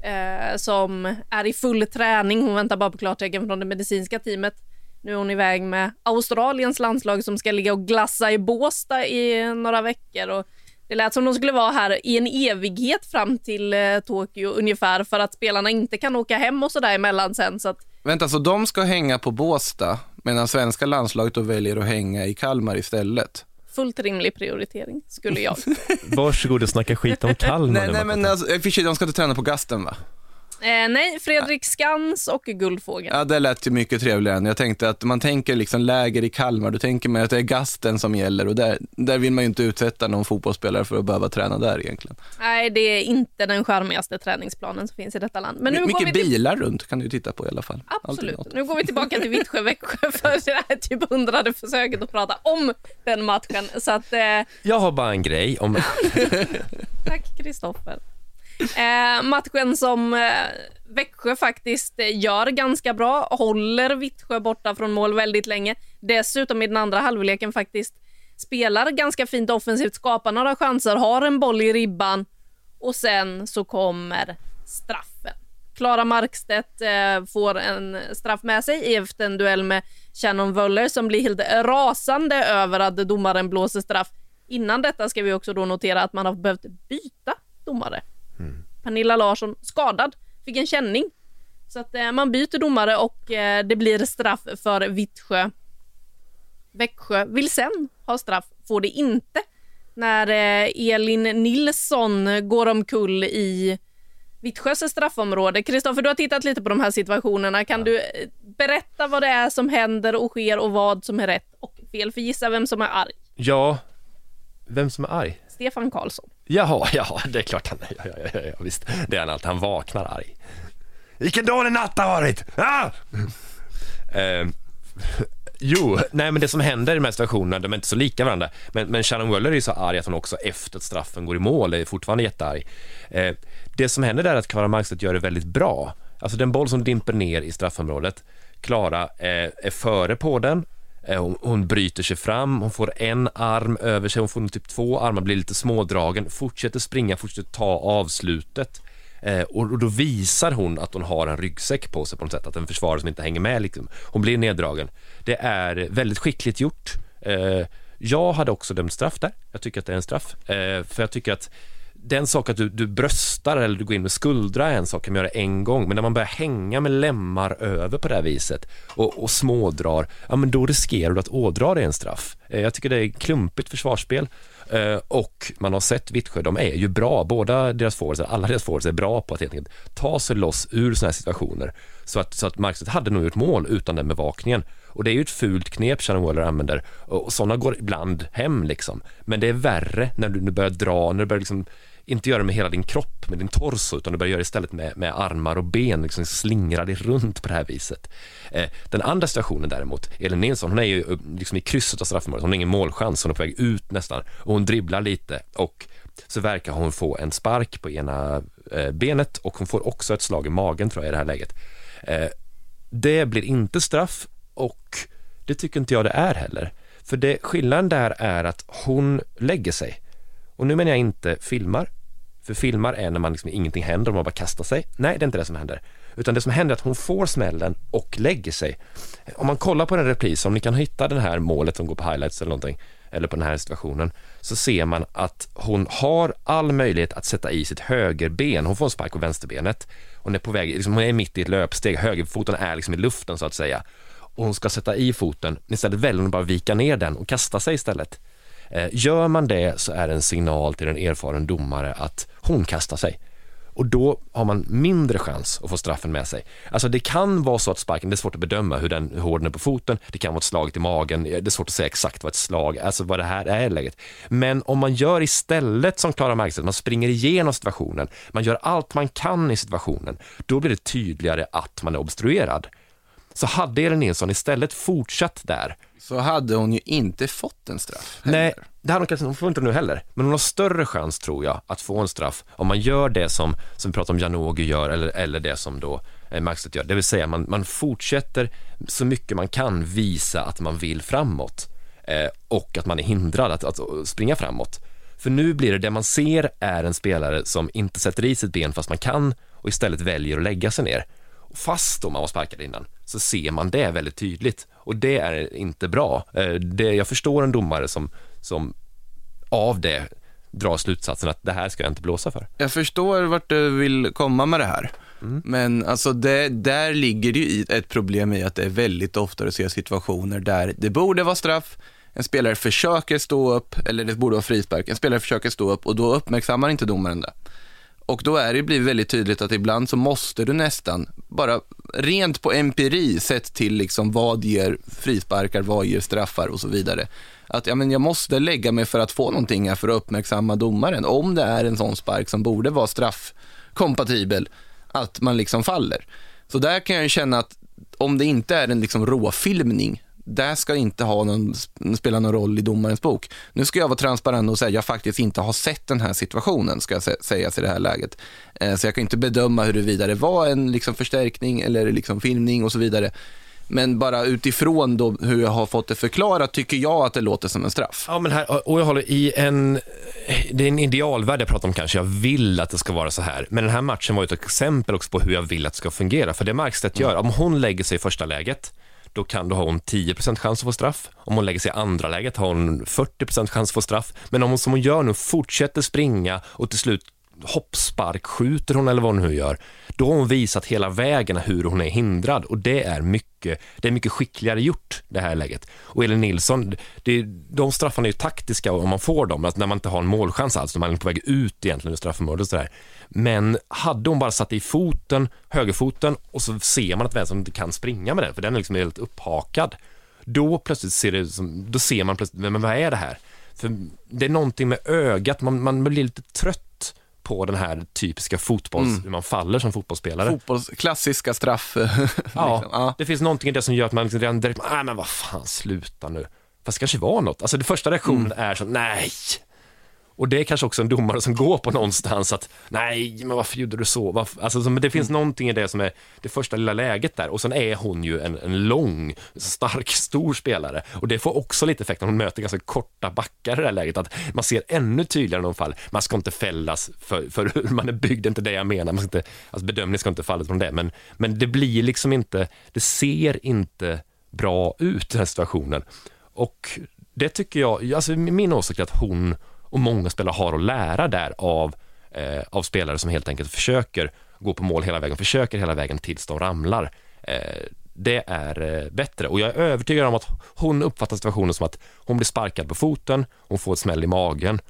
eh, som är i full träning. Hon väntar bara på klartecken från det medicinska teamet. Nu är hon iväg med Australiens landslag som ska ligga och glassa i Båstad i några veckor. Och det lät som de skulle vara här i en evighet fram till eh, Tokyo ungefär för att spelarna inte kan åka hem och sådär emellan sen. Så att, Vänta, så de ska hänga på Båstad medan svenska landslaget då väljer att hänga i Kalmar istället? Fullt rimlig prioritering, skulle jag. Varsågod och snacka skit om Kalmar Nej, nej men alltså, för sig, de ska inte träna på Gasten va? Eh, nej, Fredrik Skans och Guldfågeln. Ja, det lät ju mycket trevligare än. Jag tänkte att man tänker liksom läger i Kalmar, då tänker man att det är Gasten som gäller och där, där vill man ju inte utsätta någon fotbollsspelare för att behöva träna där egentligen. Nej, det är inte den charmigaste träningsplanen som finns i detta land. Men nu My- går vi mycket till... bilar runt kan du ju titta på i alla fall. Absolut. Nu går vi tillbaka till Vittsjö, Växjö för det här typ hundrade försöket att prata om den matchen. Så att, eh, Jag har bara en grej om... tack Kristoffer. Eh, matchen som eh, Växjö faktiskt eh, gör ganska bra, håller Vittsjö borta från mål väldigt länge. Dessutom i den andra halvleken faktiskt spelar ganska fint offensivt, skapar några chanser, har en boll i ribban och sen så kommer straffen. Klara Markstedt eh, får en straff med sig efter en duell med Shannon Wöller som blir helt rasande över att domaren blåser straff. Innan detta ska vi också då notera att man har behövt byta domare. Pernilla Larsson skadad, fick en känning. Så att eh, man byter domare och eh, det blir straff för Vittsjö. Växjö vill sen ha straff, får det inte. När eh, Elin Nilsson går omkull i Vittsjös straffområde. Kristoffer, du har tittat lite på de här situationerna. Kan du eh, berätta vad det är som händer och sker och vad som är rätt och fel? För gissa vem som är arg. Ja, vem som är arg? Stefan Karlsson. Jaha, ja, det är klart han är. Ja, ja, ja, ja, visst. Det är han alltid. Han vaknar arg. Vilken dålig natt det har varit! Ah! Eh, jo, nej men det som händer i de här situationerna, de är inte så lika varandra. Men, men Shannon Wöller är ju så arg att hon också efter att straffen går i mål är fortfarande jättearg. Eh, det som händer där är att Klara Markstedt gör det väldigt bra. Alltså den boll som dimper ner i straffområdet, Klara eh, är före på den, Eh, hon, hon bryter sig fram, hon får en arm över sig, hon får typ två armar, blir lite smådragen, fortsätter springa, fortsätter ta avslutet. Eh, och, då visar hon att hon har en ryggsäck på sig på något sätt, att en försvarare som inte hänger med liksom. Hon blir neddragen. Det är väldigt skickligt gjort. Eh, jag hade också dömt straff där. Jag tycker att det är en straff. Eh, för jag tycker att den sak att du, du bröstar eller du går in med skuldra är en sak, kan man göra en gång, men när man börjar hänga med lemmar över på det här viset och, och smådrar, ja men då riskerar du att ådra dig en straff. Eh, jag tycker det är klumpigt försvarsspel eh, och man har sett Vittsjö, de är ju bra, båda deras forwards, alla deras forwards är bra på att helt enkelt ta sig loss ur sådana här situationer. Så att, så att Markstedt hade nog gjort mål utan den bevakningen. Och det är ju ett fult knep Shannon Waller använder och, och sådana går ibland hem liksom. Men det är värre när du, nu börjar dra, när du börjar liksom inte göra det med hela din kropp, med din torso, utan du börjar göra det istället med, med armar och ben, liksom slingra dig runt på det här viset. Eh, den andra situationen däremot, Elin Nilsson, hon är ju eh, liksom i krysset av straffområdet, hon har ingen målchans, hon är på väg ut nästan och hon dribblar lite och så verkar hon få en spark på ena eh, benet och hon får också ett slag i magen tror jag i det här läget. Eh, det blir inte straff och det tycker inte jag det är heller. För det, skillnaden där är att hon lägger sig. Och nu menar jag inte filmar, för filmar är när man liksom ingenting händer och man bara kastar sig. Nej, det är inte det som händer. Utan det som händer är att hon får smällen och lägger sig. Om man kollar på den repris, om ni kan hitta det här målet som går på highlights eller någonting, eller på den här situationen, så ser man att hon har all möjlighet att sätta i sitt högerben. Hon får en spark på vänsterbenet. Hon är på väg, liksom, hon är mitt i ett löpsteg, högerfoten är liksom i luften så att säga. Och hon ska sätta i foten, istället väljer hon att bara vika ner den och kasta sig istället. Eh, gör man det så är det en signal till en erfaren domare att hon kastar sig. Och då har man mindre chans att få straffen med sig. Alltså det kan vara så att sparken, det är svårt att bedöma hur den hur hård den är på foten, det kan vara ett slag i magen, eh, det är svårt att säga exakt vad ett slag, alltså vad det här är i läget. Men om man gör istället som Klara Markstedt, man springer igenom situationen, man gör allt man kan i situationen, då blir det tydligare att man är obstruerad. Så hade Elin Nilsson istället fortsatt där, Så hade hon ju inte fått en straff. Nej, heller. det hade hon kanske hon får inte nu heller. Men hon har större chans, tror jag, att få en straff om man gör det som, som vi pratar om Janogy gör eller, eller det som då eh, gör. Det vill säga, man, man fortsätter så mycket man kan visa att man vill framåt eh, och att man är hindrad att, att springa framåt. För nu blir det, det man ser är en spelare som inte sätter i sitt ben fast man kan och istället väljer att lägga sig ner. Fast då man var sparkad innan så ser man det väldigt tydligt och det är inte bra. Eh, Det, jag förstår en domare som, som av det drar slutsatsen att det här ska jag inte blåsa för. Jag förstår vart du vill komma med det här. Men alltså det, där ligger det ju ett problem i att det är väldigt ofta du ser situationer där det borde vara straff, en spelare försöker stå upp, eller det borde vara frispark, en spelare försöker stå upp och då uppmärksammar inte domaren det. Och då är det blivit väldigt tydligt att ibland så måste du nästan, bara rent på empiri, sett till liksom vad ger frisparkar, vad ger straffar och så vidare. Att ja, men jag måste lägga mig för att få någonting här för att uppmärksamma domaren. Om det är en sån spark som borde vara straffkompatibel, att man liksom faller. Så där kan jag ju känna att om det inte är en liksom råfilmning, det ska inte ha någon, spela någon roll i domarens bok. Nu ska jag vara transparent och säga att jag faktiskt inte har sett den här situationen, ska jag sägas i det här läget. Eh, så jag kan inte bedöma huruvida det var en liksom förstärkning eller liksom filmning och så vidare. Men bara utifrån då hur jag har fått det förklarat tycker jag att det låter som en straff. Ja, men här, och jag håller i en, det är en idealvärld jag pratar om kanske, jag vill att det ska vara så här. Men den här matchen var ett exempel också på hur jag vill att det ska fungera. För det Markstedt gör, om hon lägger sig i första läget, då kan då ha hon 10% chans att få straff. Om hon lägger sig i andra läget har hon 40% chans att få straff. Men om hon som hon gör nu fortsätter springa och till slut hoppspark skjuter hon eller vad hon nu gör, då har hon visat hela vägen hur hon är hindrad och det är mycket, det är mycket skickligare gjort det här läget. Och Elin Nilsson, det, de straffarna är ju taktiska om man får dem, alltså när man inte har en målchans alls, när man är på väg ut egentligen ur straffområdet och sådär. Men hade hon bara satt i foten, högerfoten och så ser man att vänstern inte kan springa med den, för den är liksom helt upphakad. Då plötsligt ser det som, då ser man plötsligt, men vad är det här? För det är någonting med ögat, man, man blir lite trött på den här typiska fotbolls, mm. hur man faller som fotbollsspelare. Fotbolls, klassiska straff. ja, liksom. ja, det finns någonting i det som gör att man liksom redan direkt, nej men vad fan, sluta nu. Fast det kanske var något. Alltså det första reaktionen mm. är så, nej, och det är kanske också en domare som går på någonstans att nej, men varför gjorde du så? Varför? Alltså, men det finns mm. någonting i det som är det första lilla läget där och sen är hon ju en, en lång, stark, stor spelare och det får också lite effekt när hon möter ganska korta backar i det här läget att man ser ännu tydligare någon fall. Man ska inte fällas för, för hur man är byggd, det är inte det jag menar. Man ska inte, alltså bedömning ska inte falla från det, men, men det blir liksom inte, det ser inte bra ut den här situationen och det tycker jag, alltså min åsikt är att hon och många spelare har att lära där av, eh, av spelare som helt enkelt försöker gå på mål hela vägen, försöker hela vägen tills de ramlar. Eh, det är eh, bättre och jag är övertygad om att hon uppfattar situationen som att hon blir sparkad på foten, hon får ett smäll i magen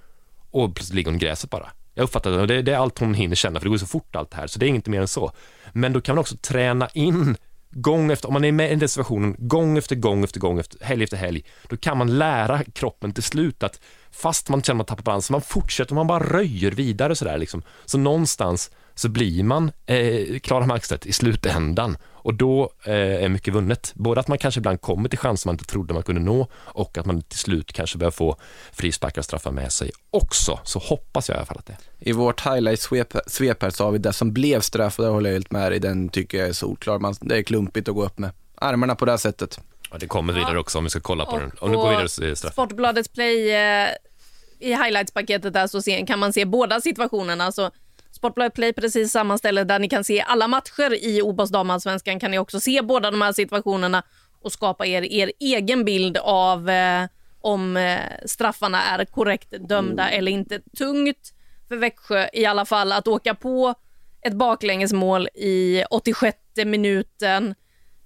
och plötsligt ligger hon i gräset bara. Jag uppfattar det, det, det är allt hon hinner känna för det går så fort allt det här, så det är inget mer än så. Men då kan man också träna in gång efter, om man är med i den situationen gång efter gång efter gång, efter, helg efter helg, då kan man lära kroppen till slut att fast man känner att man tappar balansen, man fortsätter, man bara röjer vidare sådär liksom. Så någonstans så blir man eh, Klara Markstedt i slutändan och då eh, är mycket vunnet. Både att man kanske ibland kommer till chanser man inte trodde man kunde nå och att man till slut kanske börjar få frisparkar och straffar med sig också. Så hoppas jag i alla fall att det I vårt highlight-svep här så har vi det som blev straff och där håller jag helt med dig. Den tycker jag är solklar. Man, det är klumpigt att gå upp med armarna på det här sättet. Ja, det kommer vidare också om vi ska kolla på och, den. Om du går vidare så straff. Sportbladets play eh, i highlights-paketet där så kan man se båda situationerna. Alltså, Sportbladet Play precis samma ställe där ni kan se alla matcher i OBOS damallsvenskan kan ni också se båda de här situationerna och skapa er, er egen bild av eh, om eh, straffarna är korrekt dömda mm. eller inte. Tungt för Växjö i alla fall att åka på ett baklängesmål i 86 minuten.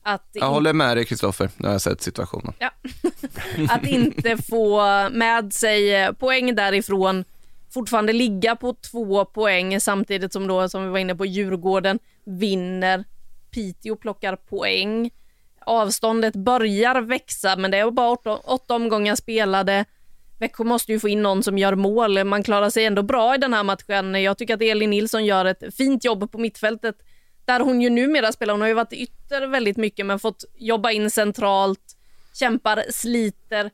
Att jag håller med dig Kristoffer, nu har jag sett situationen. Ja. att inte få med sig poäng därifrån fortfarande ligga på två poäng samtidigt som då, som vi var inne på, Djurgården vinner. Piteå plockar poäng. Avståndet börjar växa, men det är bara åtta, åtta omgångar spelade. Växjö måste ju få in någon som gör mål. Man klarar sig ändå bra i den här matchen. Jag tycker att Elin Nilsson gör ett fint jobb på mittfältet där hon ju numera spelar. Hon har ju varit ytter väldigt mycket men fått jobba in centralt, kämpar, sliter.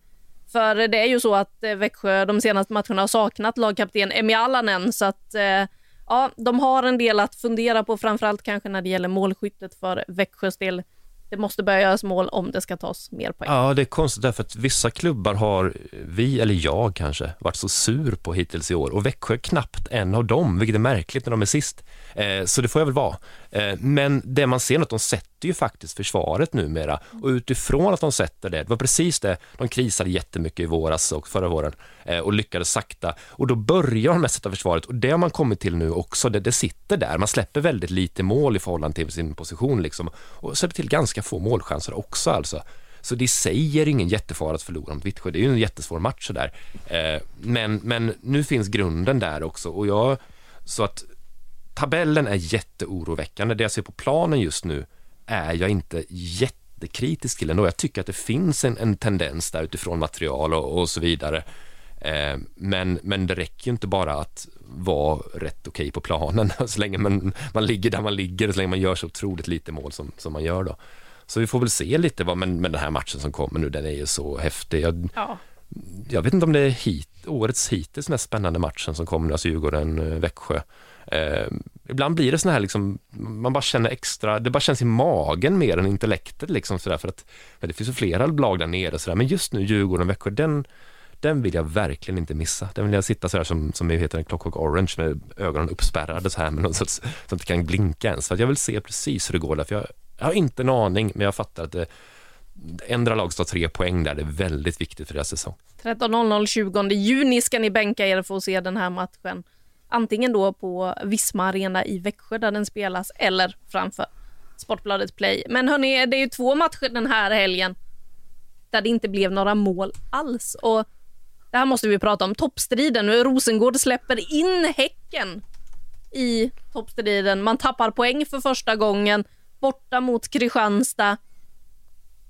För det är ju så att eh, Växjö de senaste matcherna har saknat lagkapten Emi Allanen så att eh, ja, de har en del att fundera på, framförallt kanske när det gäller målskyttet för Växjös del. Det måste börja göras mål om det ska tas mer poäng. Ja, det är konstigt därför att vissa klubbar har vi, eller jag kanske, varit så sur på hittills i år och Växjö är knappt en av dem, vilket är märkligt när de är sist. Eh, så det får jag väl vara. Eh, men det man ser är att de sätter ju faktiskt försvaret numera och utifrån att de sätter det, det var precis det, de krisade jättemycket i våras och förra våren eh, och lyckades sakta och då börjar de med att sätta försvaret och det har man kommit till nu också, det, det sitter där, man släpper väldigt lite mål i förhållande till sin position liksom och släpper till ganska få målchanser också alltså. Så det i sig är ingen jättefara att förlora mot Vittsjö. Det är ju en jättesvår match sådär. Eh, men, men nu finns grunden där också och jag, så att tabellen är jätteoroväckande. Det jag ser på planen just nu är jag inte jättekritisk till ändå. Jag tycker att det finns en, en tendens där utifrån material och, och så vidare. Eh, men, men det räcker ju inte bara att vara rätt okej på planen så länge man, man ligger där man ligger och så länge man gör så otroligt lite mål som, som man gör då. Så vi får väl se lite vad, men, men den här matchen som kommer nu, den är ju så häftig. Jag, Ja. jag vet inte om det är hit, årets hittills mest spännande matchen som kommer, alltså Djurgården-Växjö. Eh, ibland blir det såna här liksom, man bara känner extra, det bara känns i magen mer än intellektet liksom sådär för att, men det finns ju flera lag där nere sådär, men just nu Djurgården och Växjö, den, den vill jag verkligen inte missa. Den vill jag sitta sådär som, som heter en Clockwork Orange med ögonen uppspärrade så här med något sorts, så att det inte kan blinka ens. För att jag vill se precis hur det går där, för jag, jag har inte en aning, men jag fattar att det, ändra lag står tre poäng där, det är väldigt viktigt för deras säsong. 13.00 20 juni ska ni bänka er för att se den här matchen. Antingen då på Visma Arena i Växjö där den spelas eller framför Sportbladet Play. Men hörni, det är ju två matcher den här helgen där det inte blev några mål alls. Och det här måste vi prata om. Toppstriden. Nu Rosengård släpper in Häcken i toppstriden. Man tappar poäng för första gången borta mot Kristianstad.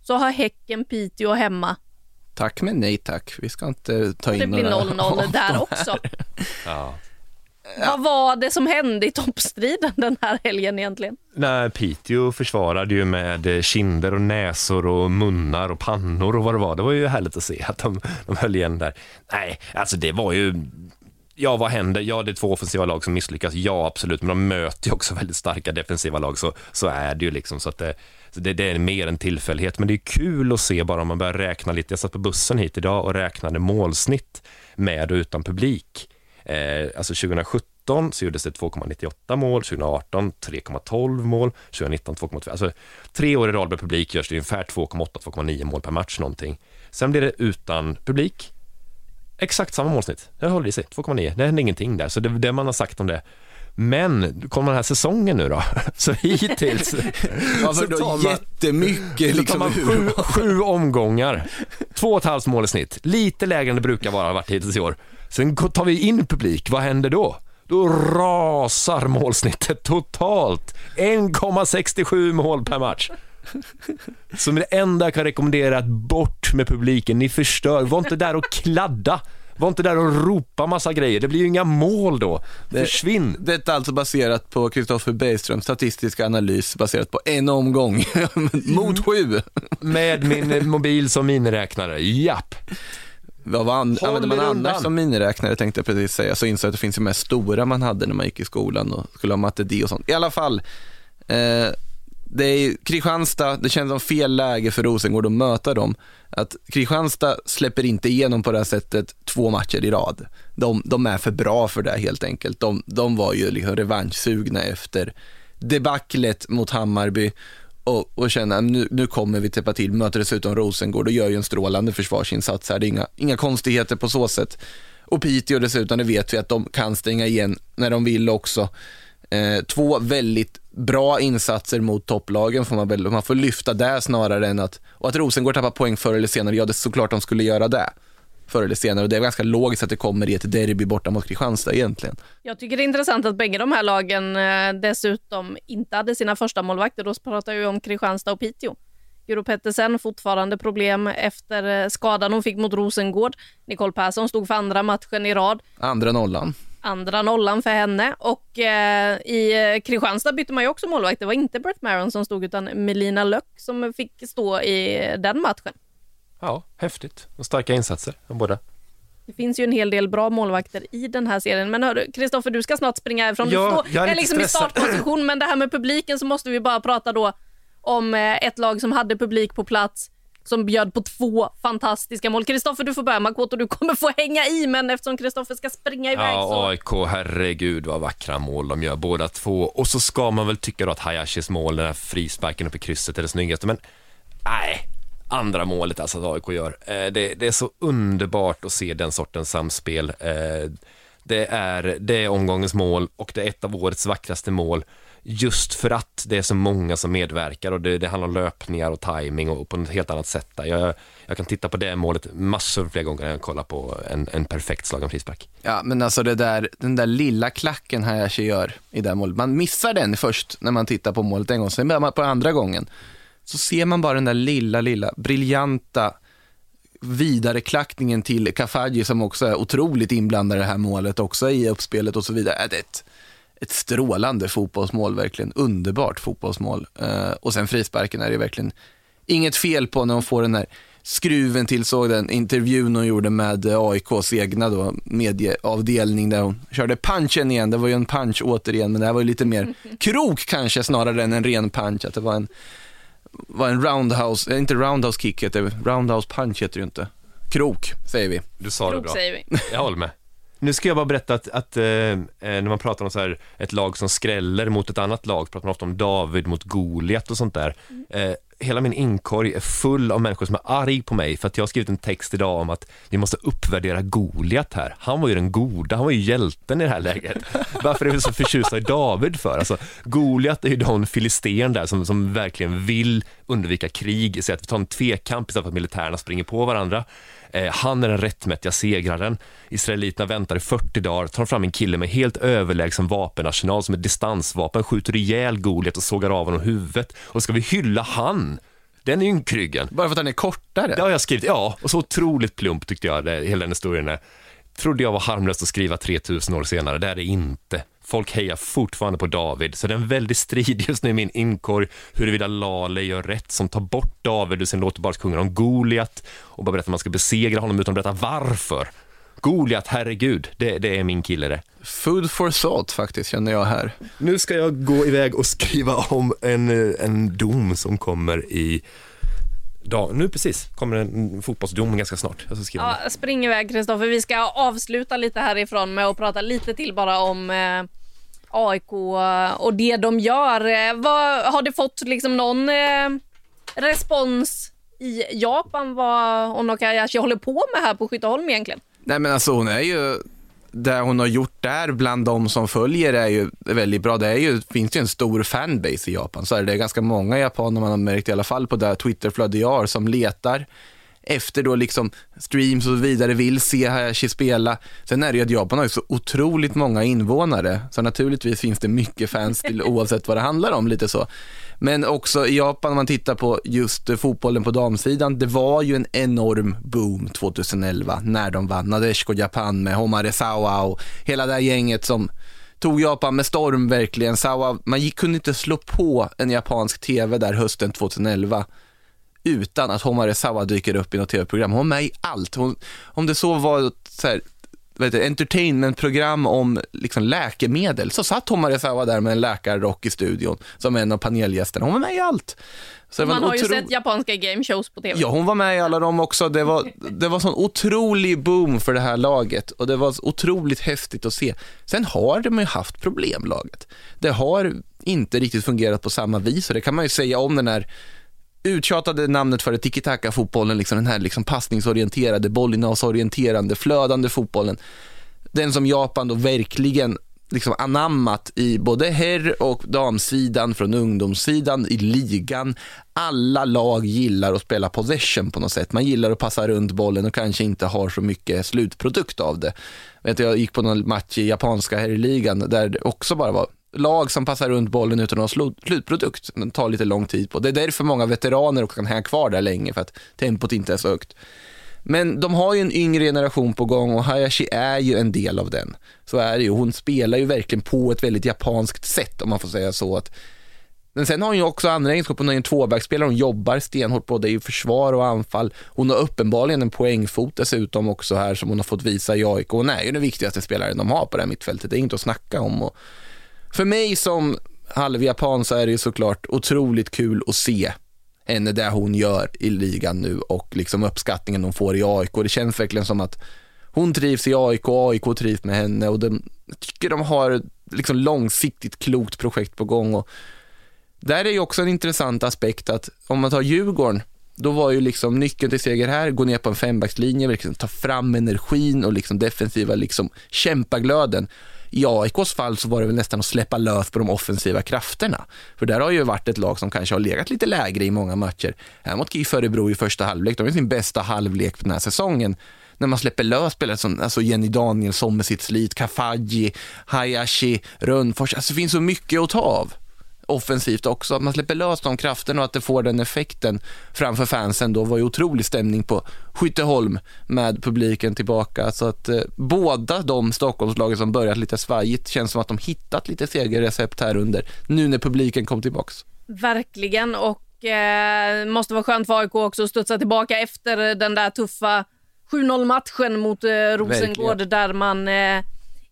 Så har Häcken Piteå hemma. Tack men nej tack. Vi ska inte ta in Det blir några 0-0 där också. Ja. Vad var det som hände i toppstriden den här helgen egentligen? Nej, Piteå försvarade ju med kinder och näsor och munnar och pannor och vad det var. Det var ju härligt att se att de, de höll igen där. Nej, alltså det var ju... Ja, vad händer? Ja, det är två offensiva lag som misslyckas. Ja, absolut, men de möter ju också väldigt starka defensiva lag, så, så är det ju liksom. Så att det, så det, det är mer en tillfällighet, men det är kul att se bara om man börjar räkna lite. Jag satt på bussen hit idag och räknade målsnitt med och utan publik. Eh, alltså 2017 så gjordes det 2,98 mål, 2018 3,12 mål, 2019 2,2. Alltså tre år i rad med publik görs det ungefär 2,8-2,9 mål per match någonting. Sen blir det utan publik. Exakt samma målsnitt. Det håller i sig, 2,9. Det händer ingenting där, så det det man har sagt om det. Men kommer den här säsongen nu då? Så hittills Ja, så tar man- jättemycket så tar liksom. man sju, sju omgångar, två och ett halvt mål i snitt, lite lägre än det brukar vara varit hittills i år. Sen tar vi in publik, vad händer då? Då rasar målsnittet totalt. 1,67 mål per match. Så det enda jag kan rekommendera att bort med publiken, ni förstör. Var inte där och kladda. Var inte där och ropa massa grejer, det blir ju inga mål då. Försvinn. Detta är alltså baserat på Kristoffer Bergströms statistiska analys baserat på en omgång mot sju. Med min mobil som miniräknare, japp. Vad var an- Håll använder man er annars som miniräknare tänkte jag precis säga. Så insåg jag att det finns ju mest stora man hade när man gick i skolan och skulle ha matte D och sånt. I alla fall, eh, det är Kristianstad, det känns som fel läge för Rosengård att möta dem. Att Kristianstad släpper inte igenom på det här sättet två matcher i rad. De, de är för bra för det helt enkelt. De, de var ju liksom revanschsugna efter debaclet mot Hammarby och, och känna nu, nu kommer vi täppa till, möter dessutom Rosengård och gör ju en strålande försvarsinsats här. Det är inga, inga konstigheter på så sätt. Och Piteå dessutom, det vet vi att de kan stänga igen när de vill också. Eh, två väldigt bra insatser mot topplagen får man väl, man får lyfta det snarare än att, och att Rosengård tappar poäng förr eller senare, ja det är såklart de skulle göra det förr eller senare och det är ganska logiskt att det kommer i ett derby borta mot Kristianstad egentligen. Jag tycker det är intressant att bägge de här lagen eh, dessutom inte hade sina första målvakter. Då pratar vi om Kristianstad och Piteå. Guro Pettersen fortfarande problem efter eh, skadan hon fick mot Rosengård. Nicole Persson stod för andra matchen i rad. Andra nollan. Andra nollan för henne. Och eh, i eh, Kristianstad bytte man ju också målvakt. Det var inte Brett Maron som stod utan Melina Löck som fick stå i den matchen. Ja, häftigt. Och starka insatser av båda. Det finns ju en hel del bra målvakter i den här serien. Men Kristoffer, du ska snart springa härifrån. Du Ja, står, jag är är liksom i stressad. startposition, men det här med publiken så måste vi bara prata då om eh, ett lag som hade publik på plats som bjöd på två fantastiska mål. Kristoffer, du får börja. Makoto, du kommer få hänga i, men eftersom Kristoffer ska springa iväg Ja, så... AIK, herregud vad vackra mål de gör båda två. Och så ska man väl tycka då att Hayashis mål, den här frisparken upp i krysset är det snyggaste, men nej, andra målet alltså att AIK gör. Eh, det, det är så underbart att se den sortens samspel. Eh, det, är, det är omgångens mål och det är ett av årets vackraste mål. just för att det är så många som medverkar och det, det handlar om löpningar och timing och, på ett helt annat sätt. Där. Jag, jag kan titta på det målet massor fler gånger än jag kollar på en, en perfekt slagen frispark. Ja, men alltså det där, den där lilla klacken Hayashi gör i det här målet. Man missar den först när man tittar på målet en gång, sen börjar man på andra gången så ser man bara den där lilla, lilla briljanta vidareklackningen till Kafaji som också är otroligt inblandad i det här målet, också i uppspelet och så vidare. Äh, det är ett, ett strålande fotbollsmål, verkligen underbart fotbollsmål. Uh, och sen frisparken är det verkligen inget fel på när hon får den här skruven till, såg den intervjun hon gjorde med AIKs egna då, medieavdelning där hon körde punchen igen. Det var ju en punch återigen, men det här var ju lite mer krok kanske snarare än en ren punch. Att det var en var en roundhouse, inte roundhouse kick heter det, roundhouse punch heter det inte. Krok, säger vi. Du sa Krok det bra. säger vi. Jag håller med. Nu ska jag bara berätta att, att eh, när man pratar om så här, ett lag som skräller mot ett annat lag, pratar man ofta om David mot Goliat och sånt där. Eh, hela min inkorg är full av människor som är arg på mig för att jag har skrivit en text idag om att vi måste uppvärdera Goliat här. Han var ju den goda, han var ju hjälten i det här läget. Varför är vi så förtjusta i David för? Alltså, Goliat är ju den filisten där som, som verkligen vill undvika krig, så att vi tar en tvekamp istället för att militärerna springer på varandra. Eh, han är den rättmätiga segraren. Israeliterna väntar i 40 dagar, tar fram en kille med helt överlägsen vapenarsenal som ett distansvapen, skjuter ihjäl Goliat och sågar av honom huvudet. Och ska vi hylla han? Den ynkryggen. Bara för att han är kortare? Det har jag skrivit, ja. Och så otroligt plump tyckte jag, det, hela den historien är. Trodde jag var harmlöst att skriva 3000 år senare, det är det inte. Folk hejar fortfarande på David, så det är en väldig strid just nu i min inkorg huruvida Lale gör rätt som tar bort David och sen låter bara sjunga om Goliat och bara berättar att man ska besegra honom utan att berätta varför. Goliat, herregud, det, det är min kille det. Food for thought faktiskt, känner jag här. Nu ska jag gå iväg och skriva om en, en dom som kommer i dag. Nu precis kommer en fotbollsdom ganska snart. Jag ska skriva. Ja, spring iväg Kristoffer. Vi ska avsluta lite härifrån med att prata lite till bara om eh, AIK eh, och det de gör. Eh, vad, har det fått liksom någon eh, respons i Japan vad Onokayashi håller på med här på Skytteholm egentligen? Nej men alltså hon är ju, det hon har gjort där bland de som följer är ju väldigt bra. Det är ju, finns ju en stor fanbase i Japan. Så är det är ganska många japaner man har märkt i alla fall på det Twitterflöde jag har som letar efter då liksom streams och så vidare vill se Hayashi spela. Sen är det ju att Japan har ju så otroligt många invånare, så naturligtvis finns det mycket fans till oavsett vad det handlar om, lite så. Men också i Japan, om man tittar på just fotbollen på damsidan, det var ju en enorm boom 2011 när de vann Nadeshiko Japan med Homare Sawa och hela det här gänget som tog Japan med storm verkligen. Sawa, man gick, kunde inte slå på en japansk tv där hösten 2011 utan att Homare Sawa dyker upp i något tv-program. Hon är med i allt. Hon, om det så var så här, vet du, entertainmentprogram om liksom läkemedel så satt Homare Sawa där med en läkarrock i studion som en av panelgästerna. Hon var med i allt. Så Man har ju sett japanska gameshows på tv. Ja, hon var med i alla dem också. Det var, det var sån otrolig boom för det här laget och det var otroligt häftigt att se. Sen har de ju haft problem, laget. Det har inte riktigt fungerat på samma vis och det kan man ju säga om den här uttjatade namnet för det, tiki-taka-fotbollen, liksom den här liksom passningsorienterade, bollinnehavsorienterande, flödande fotbollen. Den som Japan då verkligen liksom anammat i både herr och damsidan, från ungdomssidan, i ligan. Alla lag gillar att spela possession på något sätt. Man gillar att passa runt bollen och kanske inte har så mycket slutprodukt av det. Jag gick på någon match i japanska herrligan där det också bara var lag som passar runt bollen utan att ha slutprodukt. Det tar lite lång tid på. Det är därför många veteraner också kan hänga kvar där länge, för att tempot inte är så högt. Men de har ju en yngre generation på gång och Hayashi är ju en del av den. Så är det ju. Hon spelar ju verkligen på ett väldigt japanskt sätt, om man får säga så. Att men sen har hon ju också andra egenskaper. Hon är en tvåvägsspelare, hon jobbar stenhårt både i försvar och anfall. Hon har uppenbarligen en poängfot dessutom också här som hon har fått visa i AIK. Hon är ju den viktigaste spelaren de har på det här mittfältet. Det är inget att snacka om. Och för mig som halvjapan så är det ju såklart otroligt kul att se henne det hon gör i ligan nu och liksom uppskattningen hon får i AIK. Det känns verkligen som att hon trivs i AIK och AIK trivs med henne och de, jag tycker de har liksom långsiktigt klokt projekt på gång. Och där är ju också en intressant aspekt att om man tar Djurgården, då var ju liksom nyckeln till seger här, gå ner på en fembackslinje, liksom ta fram energin och liksom defensiva liksom kämpaglöden i AIKs fall så var det väl nästan att släppa lös på de offensiva krafterna. För där har ju varit ett lag som kanske har legat lite lägre i många matcher. Här mot KIF Örebro i första halvlek, de har sin bästa halvlek den här säsongen när man släpper lös spelare som alltså Jenny Danielsson med sitt slit, Kafaji, Hayashi, Rönnfors. Alltså det finns så mycket att ta av offensivt också. Att man släpper lös de krafterna och att det får den effekten framför fansen. Då var ju otrolig stämning på Skytteholm med publiken tillbaka. Så att eh, båda de Stockholmslagen som börjat lite svajigt känns som att de hittat lite segerrecept här under nu när publiken kom tillbaks. Verkligen och eh, måste vara skönt för AIK också att studsa tillbaka efter den där tuffa 7-0 matchen mot eh, Rosengård Verkligen. där man eh,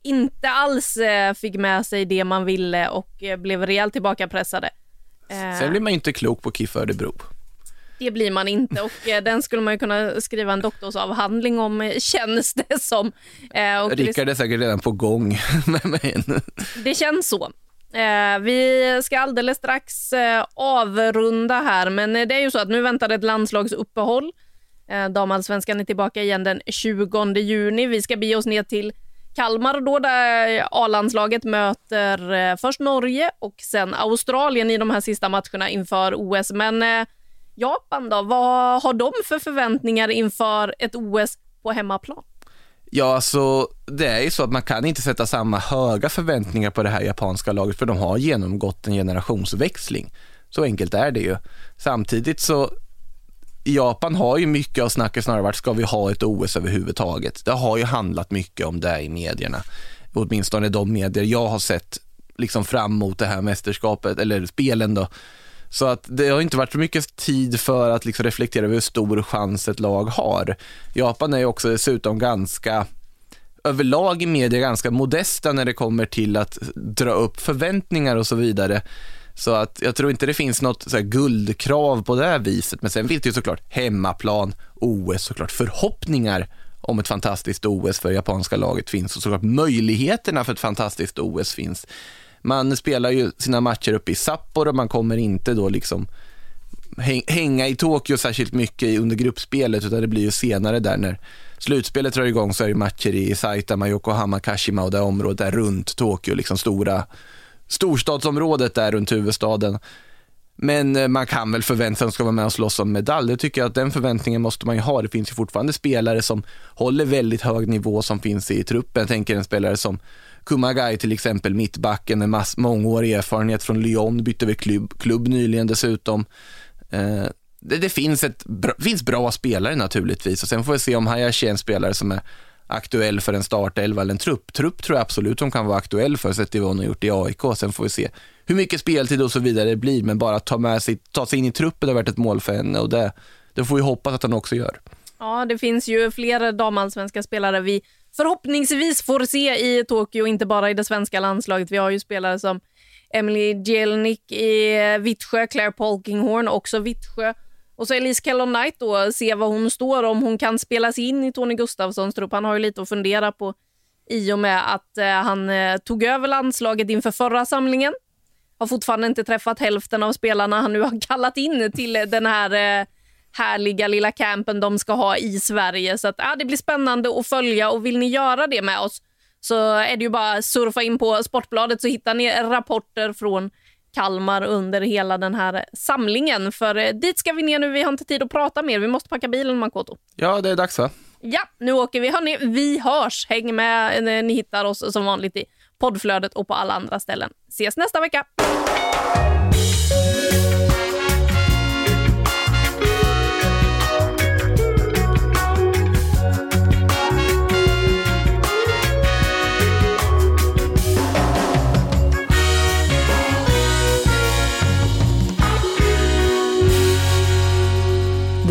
inte alls eh, fick med sig det man ville och eh, blev rejält tillbakapressade. Eh, Sen blir man inte klok på KIF Örebro. Det blir man inte och den skulle man ju kunna skriva en doktorsavhandling om känns det som. Rickard är säkert redan på gång med mig. Det känns så. Vi ska alldeles strax avrunda här, men det är ju så att nu väntar ett landslagsuppehåll. Eh, Damallsvenskan är tillbaka igen den 20 juni. Vi ska bege oss ner till Kalmar då där A-landslaget möter eh, först Norge och sen Australien i de här sista matcherna inför OS. Men eh, Japan då, vad har de för förväntningar inför ett OS på hemmaplan? Ja, alltså det är ju så att man kan inte sätta samma höga förväntningar på det här japanska laget för de har genomgått en generationsväxling. Så enkelt är det ju. Samtidigt så Japan har ju mycket av snacket snarare varit, ska vi ha ett OS överhuvudtaget? Det har ju handlat mycket om det i medierna. Åtminstone de medier jag har sett liksom fram mot det här mästerskapet, eller spelen då. Så att det har inte varit så mycket tid för att liksom reflektera över hur stor chans ett lag har. Japan är ju också dessutom ganska överlag i media ganska modesta när det kommer till att dra upp förväntningar och så vidare. Så att jag tror inte det finns något så guldkrav på det här viset. Men sen finns det ju såklart hemmaplan, OS, såklart förhoppningar om ett fantastiskt OS för japanska laget finns och såklart möjligheterna för ett fantastiskt OS finns. Man spelar ju sina matcher uppe i Sapporo, man kommer inte då liksom hänga i Tokyo särskilt mycket under gruppspelet utan det blir ju senare där när slutspelet drar igång så är det matcher i Saitama, Yokohama, Kashima och det området där runt Tokyo, liksom stora storstadsområdet där runt huvudstaden. Men eh, man kan väl förvänta sig att de ska vara med och slåss om medalj. Det tycker jag att den förväntningen måste man ju ha. Det finns ju fortfarande spelare som håller väldigt hög nivå som finns i truppen. Jag tänker en spelare som Kumagai till exempel, mittbacken med mass, mångårig erfarenhet från Lyon, bytte väl klubb, klubb nyligen dessutom. Eh, det, det, finns, ett, finns bra spelare naturligtvis och sen får vi se om Hayashi är en spelare som är aktuell för en startelva eller en trupp. Trupp tror jag absolut hon kan vara aktuell för, sett till vad hon har gjort i AIK. Sen får vi se hur mycket speltid och så vidare det blir, men bara att ta, med sig, ta sig in i truppen har varit ett mål för henne och det, det får vi hoppas att hon också gör. Ja, det finns ju fler damallsvenska spelare vi förhoppningsvis får se i Tokyo, inte bara i det svenska landslaget. Vi har ju spelare som Emily Jelnik i Vittsjö, Claire Polkinghorn, också Vittsjö. Och så Elise Kellon Knight då, se vad hon står, om hon kan spelas in i Tony Gustafssons trupp. Han har ju lite att fundera på i och med att eh, han eh, tog över landslaget inför förra samlingen. Har fortfarande inte träffat hälften av spelarna han nu har kallat in till den här eh, härliga lilla campen de ska ha i Sverige. Så att, eh, det blir spännande att följa och vill ni göra det med oss så är det ju bara surfa in på Sportbladet så hittar ni rapporter från Kalmar under hela den här samlingen. För eh, dit ska vi ner nu. Vi har inte tid att prata mer. Vi måste packa bilen, Makoto. Ja, det är dags va? Ja, nu åker vi. Hörrni, vi hörs. Häng med. när Ni hittar oss som vanligt i poddflödet och på alla andra ställen. Ses nästa vecka.